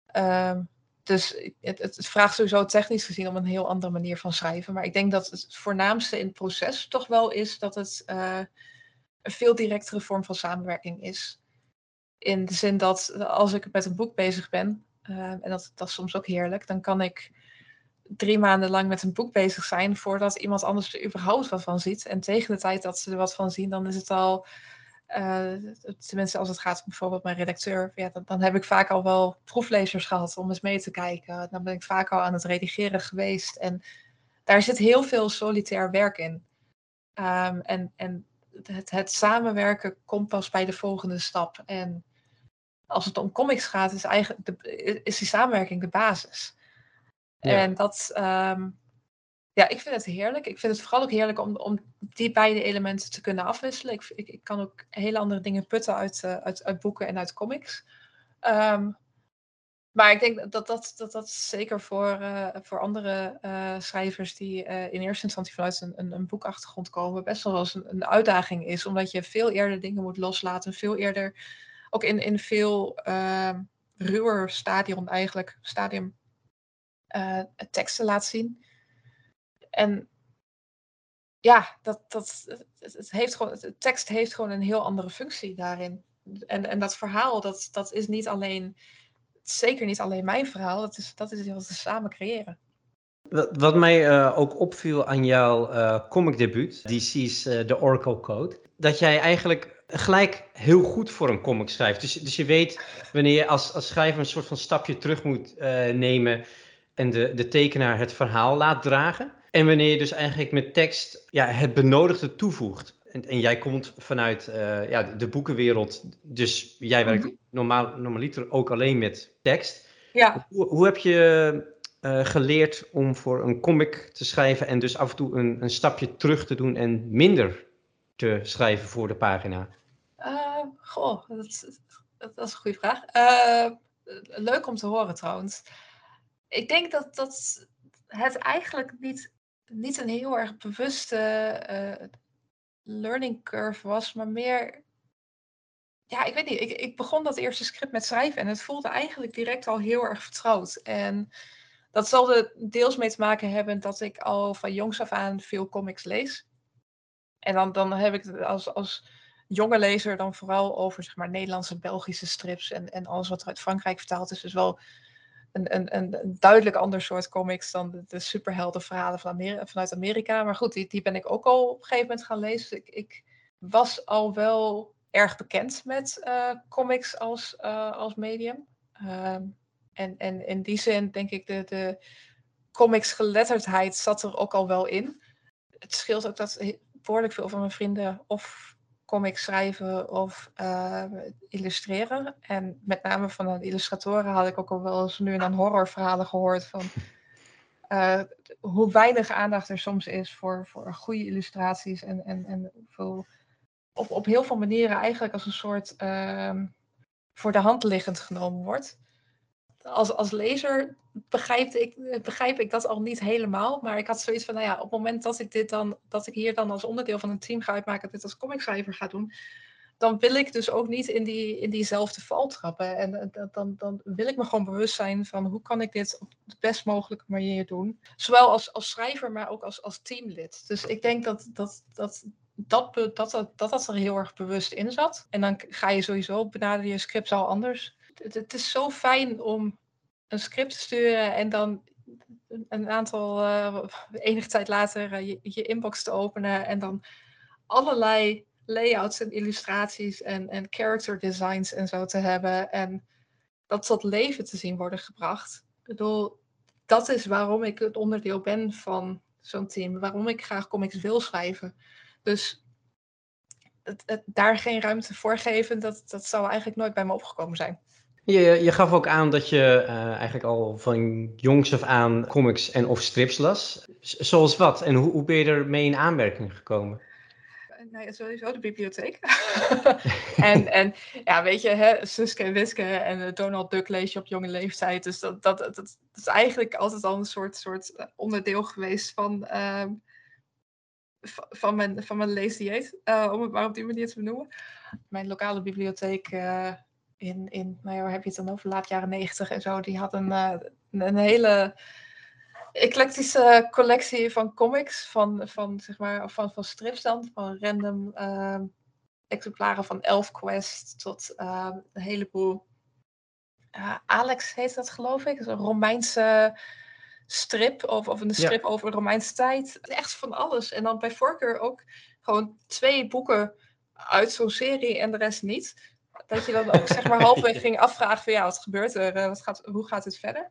Ehm, dus het, het, het vraagt sowieso technisch gezien om een heel andere manier van schrijven. Maar ik denk dat het voornaamste in het proces toch wel is dat het eh, een veel directere vorm van samenwerking is. In de zin dat als ik met een boek bezig ben, eh, en dat, dat is soms ook heerlijk, dan kan ik drie maanden lang met een boek bezig zijn voordat iemand anders er überhaupt wat van ziet. En tegen de tijd dat ze er wat van zien, dan is het al, eh, tenminste als het gaat om bijvoorbeeld mijn redacteur, ja, dan, heb ik vaak al wel proeflezers gehad om eens mee te kijken. Dan ben ik vaak al aan het redigeren geweest. En daar zit heel veel solitair werk in. Ehm, en en het, het samenwerken komt pas bij de volgende stap. En als het om comics gaat, is, eigenlijk de, is die samenwerking de basis. Ja. En dat, ehm, ja, ik vind het heerlijk. Ik vind het vooral ook heerlijk om, om die beide elementen te kunnen afwisselen. Ik, ik, ik kan ook hele andere dingen putten uit, eh, uit, uit boeken en uit comics. Ehm, maar ik denk dat dat, dat, dat zeker voor, eh, voor andere eh, schrijvers die eh, in eerste instantie vanuit een, een, boekachtergrond komen, best wel eens een, een uitdaging is. Omdat je veel eerder dingen moet loslaten. Veel eerder, ook in, in veel ehm, ruwer stadium eigenlijk, stadium teksten laat zien. En ja, dat, dat, het, heeft gewoon, de tekst heeft gewoon een heel andere functie daarin. En, en dat verhaal, dat, dat is niet alleen, zeker niet alleen mijn verhaal, dat is, dat is wat we samen creëren. Wat, mij eh, ook opviel aan jouw eh comicdebuut, DC's eh The Oracle Code, dat jij eigenlijk gelijk heel goed voor een comic schrijft. Dus, dus je weet wanneer je als, als schrijver een soort van stapje terug moet nemen en de, de tekenaar het verhaal laat dragen. En wanneer je dus eigenlijk met tekst ja, het benodigde toevoegt. En, en jij komt vanuit eh, ja, de boekenwereld, dus jij werkt normaal, normaliter ook alleen met tekst. Ja, Hoe, hoe heb je eh, geleerd om voor een comic te schrijven en dus af en toe een, een stapje terug te doen en minder te schrijven voor de pagina? Eh, goh, dat, is- dat, dat is een goede vraag. Leuk om te horen trouwens. Ik denk dat, dat het eigenlijk niet, niet een heel erg bewuste learning curve was, maar meer. Ja, ik weet niet. Ik, ik begon dat eerste script met schrijven en het voelde eigenlijk direct al heel erg vertrouwd. En dat zal er deels mee te maken hebben dat ik al van jongs af aan veel comics lees. En dan, dan heb ik het als, als jonge lezer dan vooral over zeg maar, Nederlandse Belgische strips en, en alles wat er uit Frankrijk vertaald is. Dus wel een, duidelijk ander soort comics dan de, de superheldenverhalen van Ameri- vanuit Amerika. Maar goed, die, die ben ik ook al op een gegeven moment gaan lezen. Dus ik, ik was al wel erg bekend met eh, comics als, eh, als medium. Ehm, en, en in die zin denk ik de, de comics geletterdheid zat er ook al wel in. Het scheelt ook dat behoorlijk veel van mijn vrienden of comics schrijven of eh, illustreren. En met name van de illustratoren had ik ook al wel eens nu en dan horrorverhalen gehoord van eh, hoe weinig aandacht er soms is voor, voor goede illustraties en, en, en hoeveel, op, op heel veel manieren eigenlijk als een soort ehm, voor de hand liggend genomen wordt. Als, als lezer begrijp ik, begrijp ik dat al niet helemaal. Maar ik had zoiets van, nou ja, op het moment dat ik dit dan, dat ik hier dan als onderdeel van een team ga uitmaken, dit als comicschrijver ga doen, dan wil ik dus ook niet in, die, in diezelfde val trappen. En eh, dan, dan wil ik me gewoon bewust zijn van hoe kan ik dit op de best mogelijke manier doen. Zowel als, als schrijver, maar ook als, als teamlid. Dus ik denk dat dat, dat, dat, dat, dat dat er heel erg bewust in zat. En dan ga je sowieso benaderen je script al anders. Het, het is zo fijn om een script sturen en dan een- een aantal, eh, enige tijd later, eh, je, je inbox te openen en dan allerlei layouts en illustraties en, en character designs en zo te hebben. En dat tot leven te zien worden gebracht. Ik bedoel, dat is waarom ik het onderdeel ben van zo'n team. Waarom ik graag comics wil schrijven. Dus het, het, daar geen ruimte voor geven, dat, dat zou eigenlijk nooit bij me opgekomen zijn. Je, je gaf ook aan dat je uh, eigenlijk al van jongs af aan comics en of strips las. Zoals wat? En hoe, hoe ben je ermee in aanmerking gekomen? Nou ja, sowieso de bibliotheek. en, en ja, weet je, hè, Suske en Wiske en Donald Duck lees je op jonge leeftijd. Dus dat, dat, dat, is eigenlijk altijd al een soort, soort onderdeel geweest van, uh, van, mijn, van mijn leesdieet. Om het maar op die manier te benoemen. Mijn lokale bibliotheek in, in nou ja, waar heb je het dan over, laat jaren negentig en zo. Die had een, een hele eclectische collectie van comics, van, van, zeg maar, van, van strips dan, van random uh, exemplaren van ElfQuest tot uh, een heleboel. Uh, Alex heet dat geloof ik, een Romeinse strip of, of een strip ja. over Romeinse tijd. Echt van alles. En dan bij voorkeur ook gewoon twee boeken uit zo'n serie en de rest niet. Dat je dan ook zeg maar halfweg ging afvragen van ja, wat gebeurt er? Wat gaat, hoe gaat het verder?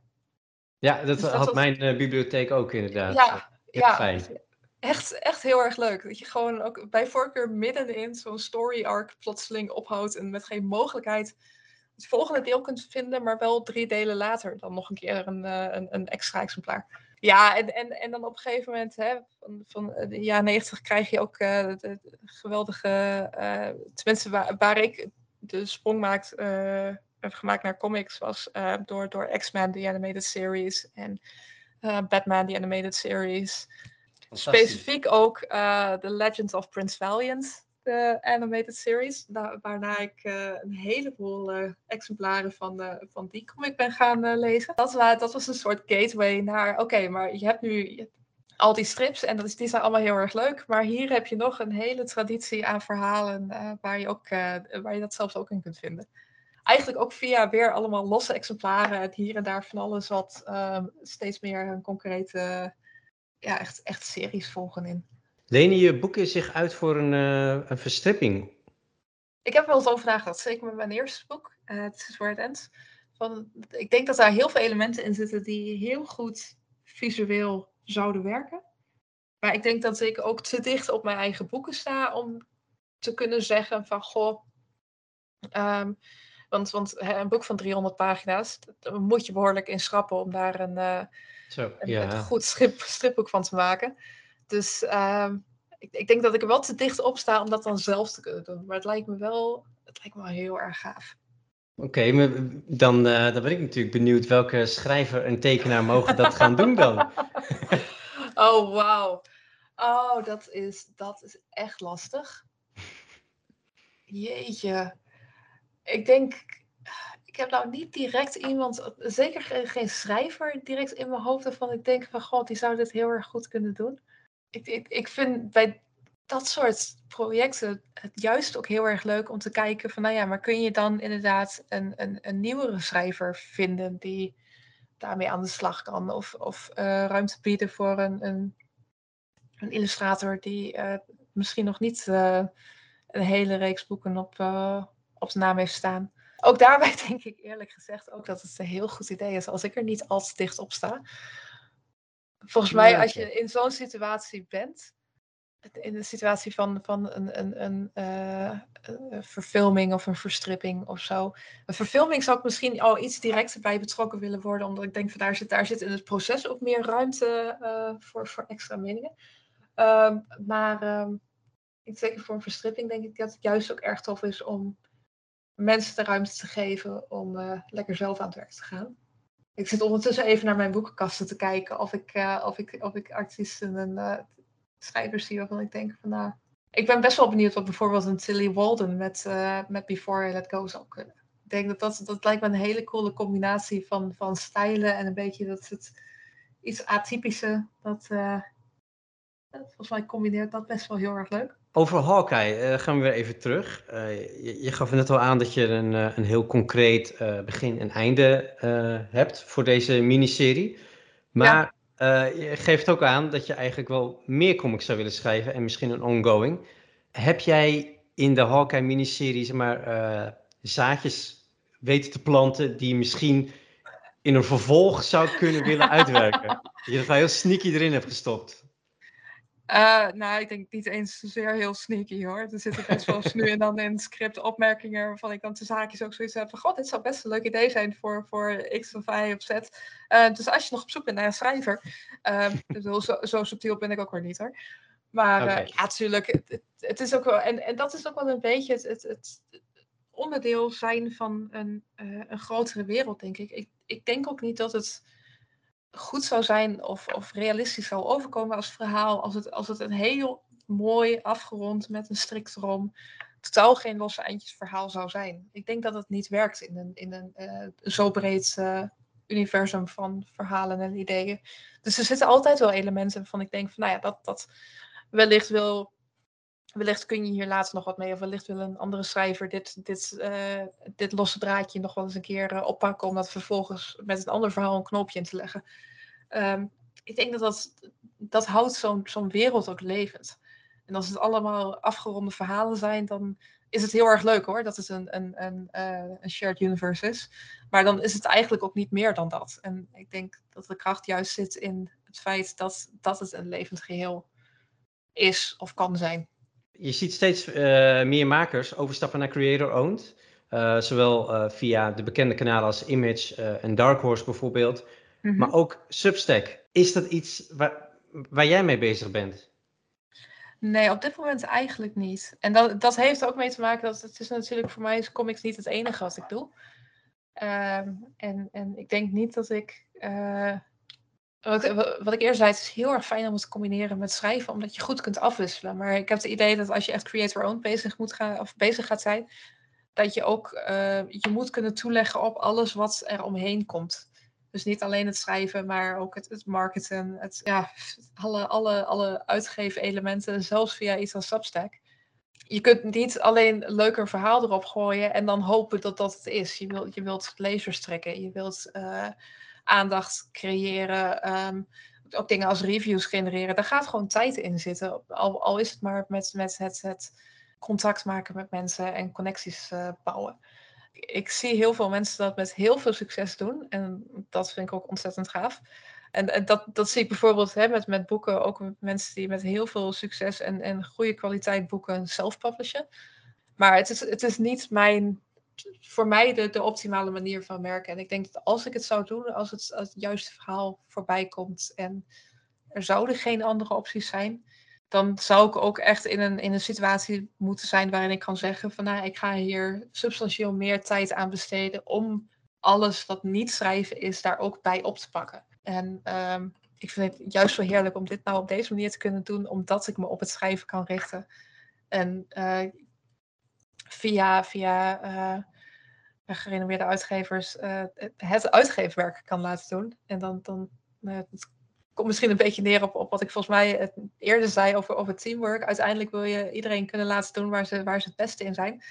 Ja, dat, dus dat had was... mijn uh, bibliotheek ook inderdaad. Ja, ja fijn. Echt, echt heel erg leuk. Dat je gewoon ook bij voorkeur middenin zo'n story arc plotseling ophoudt en met geen mogelijkheid het volgende deel kunt vinden, maar wel drie delen later dan nog een keer een, uh, een, een, extra exemplaar. Ja, en, en, en dan op een gegeven moment, hè, van, van de jaren negentig, krijg je ook uh, de, de geweldige, tenminste waar, waar, ik de sprong maakt heb gemaakt naar comics was uh, door, door X-Men, de animated series, en uh, Batman, de animated series. Specifiek ook The Legend of Prince Valiant, de animated series. Waarna ik een heleboel exemplaren van, van die comic ben gaan lezen. Dat, dat, was een soort gateway naar, oké, maar je hebt nu al die strips en dat is, die zijn allemaal heel erg leuk. Maar hier heb je nog een hele traditie aan verhalen waar, je ook, waar je dat zelfs ook in kunt vinden eigenlijk ook via weer allemaal losse exemplaren en hier en daar van alles wat um, steeds meer een concrete, ja, echt, echt series volgen in. Lenen je boeken zich uit voor een, uh, een verstripping? Ik heb wel eens over nagedacht, zeker met mijn eerste boek, Het is Where It Ends. Van, ik denk dat daar heel veel elementen in zitten die heel goed visueel zouden werken. Maar ik denk dat ik ook te dicht op mijn eigen boeken sta om te kunnen zeggen van, goh, um, want, want een boek van 300 pagina's, daar moet je behoorlijk in schrappen om daar een, uh, Zo, een, ja. een goed strip, stripboek van te maken. Dus uh, ik, ik, denk dat ik er wel te dicht op sta om dat dan zelf te kunnen doen. Maar het lijkt me wel, het lijkt me wel heel erg gaaf. Oké, dan, uh, dan ben ik natuurlijk benieuwd welke schrijver en tekenaar mogen dat gaan doen dan. oh, wauw. Oh, dat is, dat is echt lastig. Jeetje ik denk, ik heb nou niet direct iemand, zeker geen, geen schrijver direct in mijn hoofd waarvan ik denk van god, die zou dit heel erg goed kunnen doen. Ik, ik, ik vind bij dat soort projecten het juist ook heel erg leuk om te kijken van nou ja, maar kun je dan inderdaad een, een, een nieuwere schrijver vinden die daarmee aan de slag kan of, of uh, ruimte bieden voor een, een, een illustrator die uh, misschien nog niet uh, een hele reeks boeken op, op zijn naam heeft staan. Ook daarbij denk ik eerlijk gezegd ook dat het een heel goed idee is als ik er niet al te dicht op sta. Volgens mij, als je in zo'n situatie bent, in de situatie van, van een, een, een, uh, een, verfilming of een verstripping of zo. Een verfilming zou ik misschien al iets directer bij betrokken willen worden, omdat ik denk van daar zit, daar zit in het proces ook meer ruimte uh, voor, voor extra meningen. Um, maar um, zeker voor een verstripping denk ik dat het juist ook erg tof is om mensen de ruimte te geven om uh, lekker zelf aan het werk te gaan. Ik zit ondertussen even naar mijn boekenkasten te kijken of ik, uh, of ik, of ik artiesten en uh, schrijvers zie waarvan ik denk van nou. Ik ben best wel benieuwd wat bijvoorbeeld een Tilly Walden met, met Before I Let Go zou kunnen. Ik denk dat dat, dat lijkt me een hele coole combinatie van, van stijlen en een beetje dat het iets atypische. Dat, volgens mij combineert dat best wel heel erg leuk. Over Hawkeye uh, gaan we weer even terug. Uh, je, je, gaf net al aan dat je een, een heel concreet begin en einde hebt voor deze miniserie. Maar je geeft ook aan dat je eigenlijk wel meer comics zou willen schrijven en misschien een ongoing. Heb jij in de Hawkeye miniserie zeg maar, zaadjes weten te planten die je misschien in een vervolg zou kunnen willen uitwerken? dat je dat heel sneaky erin hebt gestopt. Uh, nou, ik denk niet eens zozeer heel sneaky hoor. Er zitten best wel eens nu en dan in script opmerkingen waarvan ik dan te zaakjes ook zoiets heb van... God, dit zou best een leuk idee zijn voor, voor X of Y of Z. Uh, dus als je nog op zoek bent naar een schrijver... Uh, zo, zo subtiel ben ik ook weer niet hoor. Maar okay. ja, natuurlijk, het, het, is ook wel... En, en dat is ook wel een beetje het, het, het onderdeel zijn van een, een grotere wereld, denk ik. ik. Ik denk ook niet dat het goed zou zijn of, of realistisch zou overkomen als verhaal, als het, als het een heel mooi afgerond met een strikt erom, totaal geen losse eindjes verhaal zou zijn. Ik denk dat het niet werkt in een, in een uh, zo breed uh, universum van verhalen en ideeën. Dus er zitten altijd wel elementen waarvan ik denk van, nou ja, dat, dat wellicht wil wellicht kun je hier later nog wat mee. Of wellicht wil een andere schrijver dit, dit, uh, dit losse draadje nog wel eens een keer uh, oppakken. Om dat vervolgens met een ander verhaal een knoopje in te leggen. Um, ik denk dat dat, dat houdt zo'n wereld ook levend. En als het allemaal afgeronde verhalen zijn, dan is het heel erg leuk hoor. Dat het een, een, een, uh, een shared universe is. Maar dan is het eigenlijk ook niet meer dan dat. En ik denk dat de kracht juist zit in het feit dat, dat het een levend geheel is of kan zijn je ziet steeds uh, meer makers overstappen naar creator-owned. Uh, zowel uh, via de bekende kanalen als Image en Dark Horse bijvoorbeeld. Mm -hmm. Maar ook Substack. Is dat iets waar, waar jij mee bezig bent? Nee, op dit moment eigenlijk niet. En dat, dat heeft ook mee te maken dat het is natuurlijk voor mij is comics niet het enige wat ik doe. Um, en, en ik denk niet dat ik wat, wat, ik eerder zei, het is heel erg fijn om het te combineren met schrijven, omdat je goed kunt afwisselen. Maar ik heb het idee dat als je echt creator-owned bezig, moet gaan, of bezig gaat zijn, dat je ook uh, je moet kunnen toeleggen op alles wat er omheen komt. Dus niet alleen het schrijven, maar ook het, het marketen, het, ja, alle, alle, alle uitgeven-elementen, zelfs via iets als Substack. Je kunt niet alleen een leuker verhaal erop gooien en dan hopen dat dat het is. Je wilt, je wilt lezers trekken, je wilt... Uh, aandacht creëren. Um, ook dingen als reviews genereren. Daar gaat gewoon tijd in zitten. Al, al is het maar met, met het, contact maken met mensen en connecties uh, bouwen. Ik zie heel veel mensen dat met heel veel succes doen. En dat vind ik ook ontzettend gaaf. En, en dat, dat zie ik bijvoorbeeld hè, met, met boeken, ook mensen die met heel veel succes en, en goede kwaliteit boeken zelf publishen. Maar het is, het is niet mijn voor mij de, de optimale manier van werken. En ik denk dat als ik het zou doen, als het, als het juiste verhaal voorbij komt en er zouden geen andere opties zijn, dan zou ik ook echt in een, in een situatie moeten zijn waarin ik kan zeggen van nou, ik ga hier substantieel meer tijd aan besteden om alles wat niet schrijven is, daar ook bij op te pakken. En um, ik vind het juist zo heerlijk om dit nou op deze manier te kunnen doen, omdat ik me op het schrijven kan richten. En uh, via, via uh, gerenommeerde uitgevers uh, het uitgeefwerk kan laten doen. En dan, dan uh, het komt misschien een beetje neer op, op wat ik volgens mij het eerder zei over, over teamwork. Uiteindelijk wil je iedereen kunnen laten doen waar ze, waar ze het beste in zijn.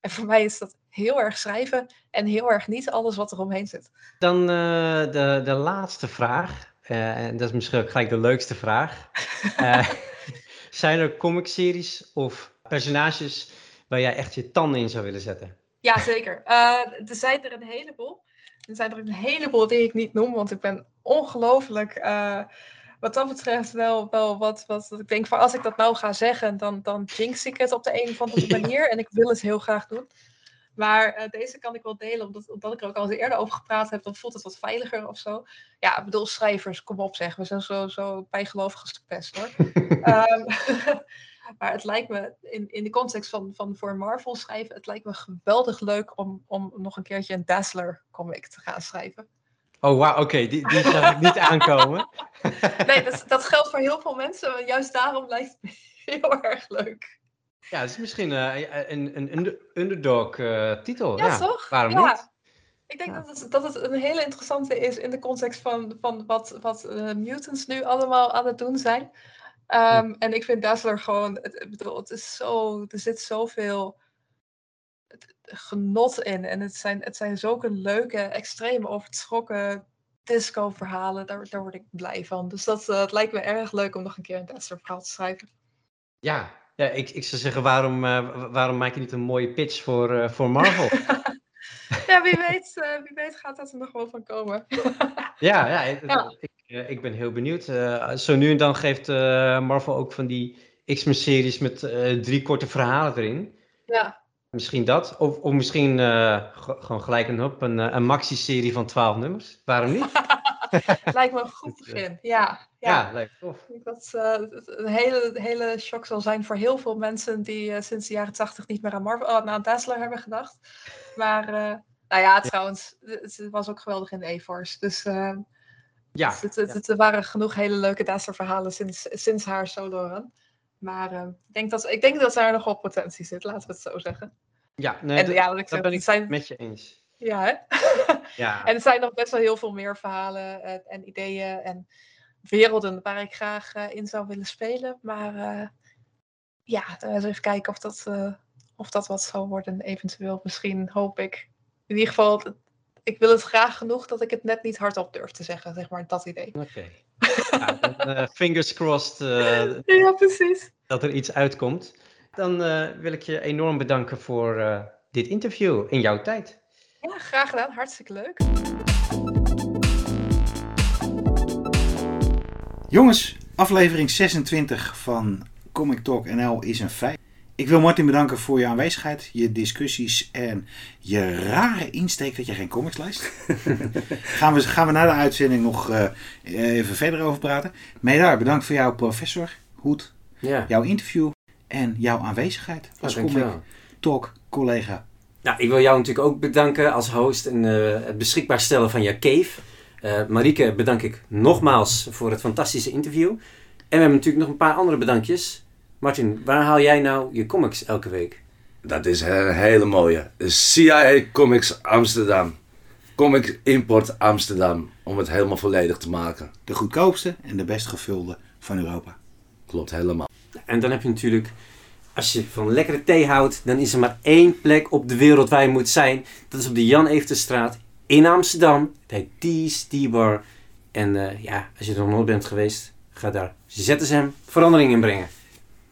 En voor mij is dat heel erg schrijven en heel erg niet alles wat er omheen zit. Dan de, de laatste vraag. en dat is misschien ook gelijk de leukste vraag. zijn er comic-series of personages waar jij echt je tanden in zou willen zetten? Ja, zeker. Uh, er zijn er een heleboel. Er zijn er een heleboel die ik niet noem, want ik ben ongelooflijk, uh, wat dat betreft, wel, wel wat, wat. Ik denk van als ik dat nou ga zeggen, dan, dan jinx ik het op de een of andere manier. En ik wil het heel graag doen. Maar uh, deze kan ik wel delen, omdat, omdat ik er ook al eens eerder over gepraat heb. Dan voelt het wat veiliger of zo. Ja, ik bedoel, schrijvers, kom op zeg. We zijn zo, zo bijgelovig als de pest hoor. um, Maar het lijkt me in, in de context van, van voor Marvel schrijven, het lijkt me geweldig leuk om, om nog een keertje een Dazzler comic te gaan schrijven. Oh, wauw, oké, okay. die, die zag ik niet aankomen. nee, dat, dat geldt voor heel veel mensen. Juist daarom lijkt het me heel erg leuk. Ja, het is misschien uh, een, een underdog uh, titel. Ja, ja, toch? Waarom ja. niet? Ik denk ja. dat, het, dat het een hele interessante is in de context van, van wat, wat uh, mutants nu allemaal aan het doen zijn. Um, en ik vind Dazzler gewoon, het, bedoel, het is zo, er zit zoveel genot in. En het zijn, het zijn zulke leuke, extreem overtrokken disco-verhalen. Daar, daar word ik blij van. Dus dat, uh, het lijkt me erg leuk om nog een keer een Dazzler-verhaal te schrijven. Ja, ja ik, ik zou zeggen, waarom, uh, waarom maak je niet een mooie pitch voor, uh, voor Marvel? ja, wie weet, wie weet gaat dat er nog wel van komen. ja, ja, ja. Ik, eh, ik ben heel benieuwd. Eh, zo nu en dan geeft eh, Marvel ook van die X-Men-series met eh, drie korte verhalen erin. Ja, Misschien dat. Of, of misschien gewoon gelijk een, hop, een, een maxi-serie van 12 nummers. Waarom niet? lijkt me een goed begin. Ja, ja. Ja, lijkt me tof. Ik denk dat het een hele, hele shock zal zijn voor heel veel mensen die sinds de jaren tachtig niet meer aan Marvel, oh, aan Dazzler hebben gedacht. Maar, nou ja, trouwens, het, het was ook geweldig in de E-Force. Dus eh, Ja, het, er waren genoeg hele leuke verhalen sinds, sinds haar solo run. Maar eh, ik, denk dat, ik denk dat daar nog wel potentie zit, laten we het zo zeggen. ja, nee, en dat- ja, wat ik dat zeg, ben het ik zijn, met je eens. ja, hè? Ja, En er zijn nog best wel heel veel meer verhalen en, en ideeën en werelden waar ik graag eh, in zou willen spelen. Maar eh, ja, eh, eens even kijken of dat, eh, of dat wat zou worden. Eventueel, misschien hoop ik. In ieder geval, ik wil het graag genoeg dat ik het net niet hardop durf te zeggen, zeg maar, dat idee. oké. Ja, dan, eh, fingers crossed eh, Ja, precies. dat er iets uitkomt. Dan eh, wil ik je enorm bedanken voor eh, dit interview in jouw tijd. Ja, graag gedaan. Hartstikke leuk. Jongens, aflevering 26 van Comic Talk NL is een feit. Ik wil Martin bedanken voor je aanwezigheid, je discussies en je rare insteek dat je geen comics leest. gaan, we, gaan we na de uitzending nog eh, even verder over praten. Medaar, bedankt voor jouw professor, Hoed, Ja, jouw interview en jouw aanwezigheid als Comic. Talk collega. Nou, ik wil jou natuurlijk ook bedanken als host en eh, het beschikbaar stellen van je cave. Eh Marieke bedank ik nogmaals voor het fantastische interview. En we hebben natuurlijk nog een paar andere bedankjes. Martin, waar haal jij nou je comics elke week? Dat is een hele mooie. CIA Comics Amsterdam. Comic Import Amsterdam. Om het helemaal volledig te maken. De goedkoopste en de best gevulde van Europa. Klopt helemaal. En dan heb je natuurlijk, als je van lekkere thee houdt, dan is er maar één plek op de wereld waar je moet zijn. Dat is op de Jan Eeftenstraat in Amsterdam. Het heet Tees Tea Bar. En eh, ja, als je er nog nooit bent geweest, ga daar ZSM verandering in brengen.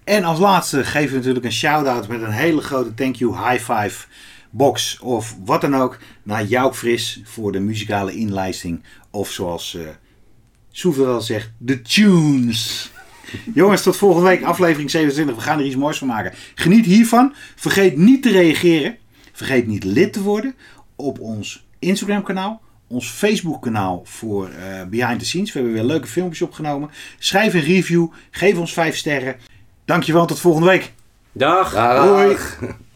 En als laatste geven we natuurlijk een shout-out met een hele grote thank you, high five, box of wat dan ook naar Jouk Fris voor de muzikale inlijsting. Of zoals eh Soever zegt, de tunes. Jongens, tot volgende week, aflevering 27. We gaan er iets moois van maken. Geniet hiervan. Vergeet niet te reageren. Vergeet niet lid te worden op ons Instagram kanaal. Ons Facebook kanaal voor eh, Behind the Scenes. We hebben weer leuke filmpjes opgenomen. Schrijf een review. Geef ons 5 sterren. Dankjewel, tot volgende week. Dag! Dag. Hoi.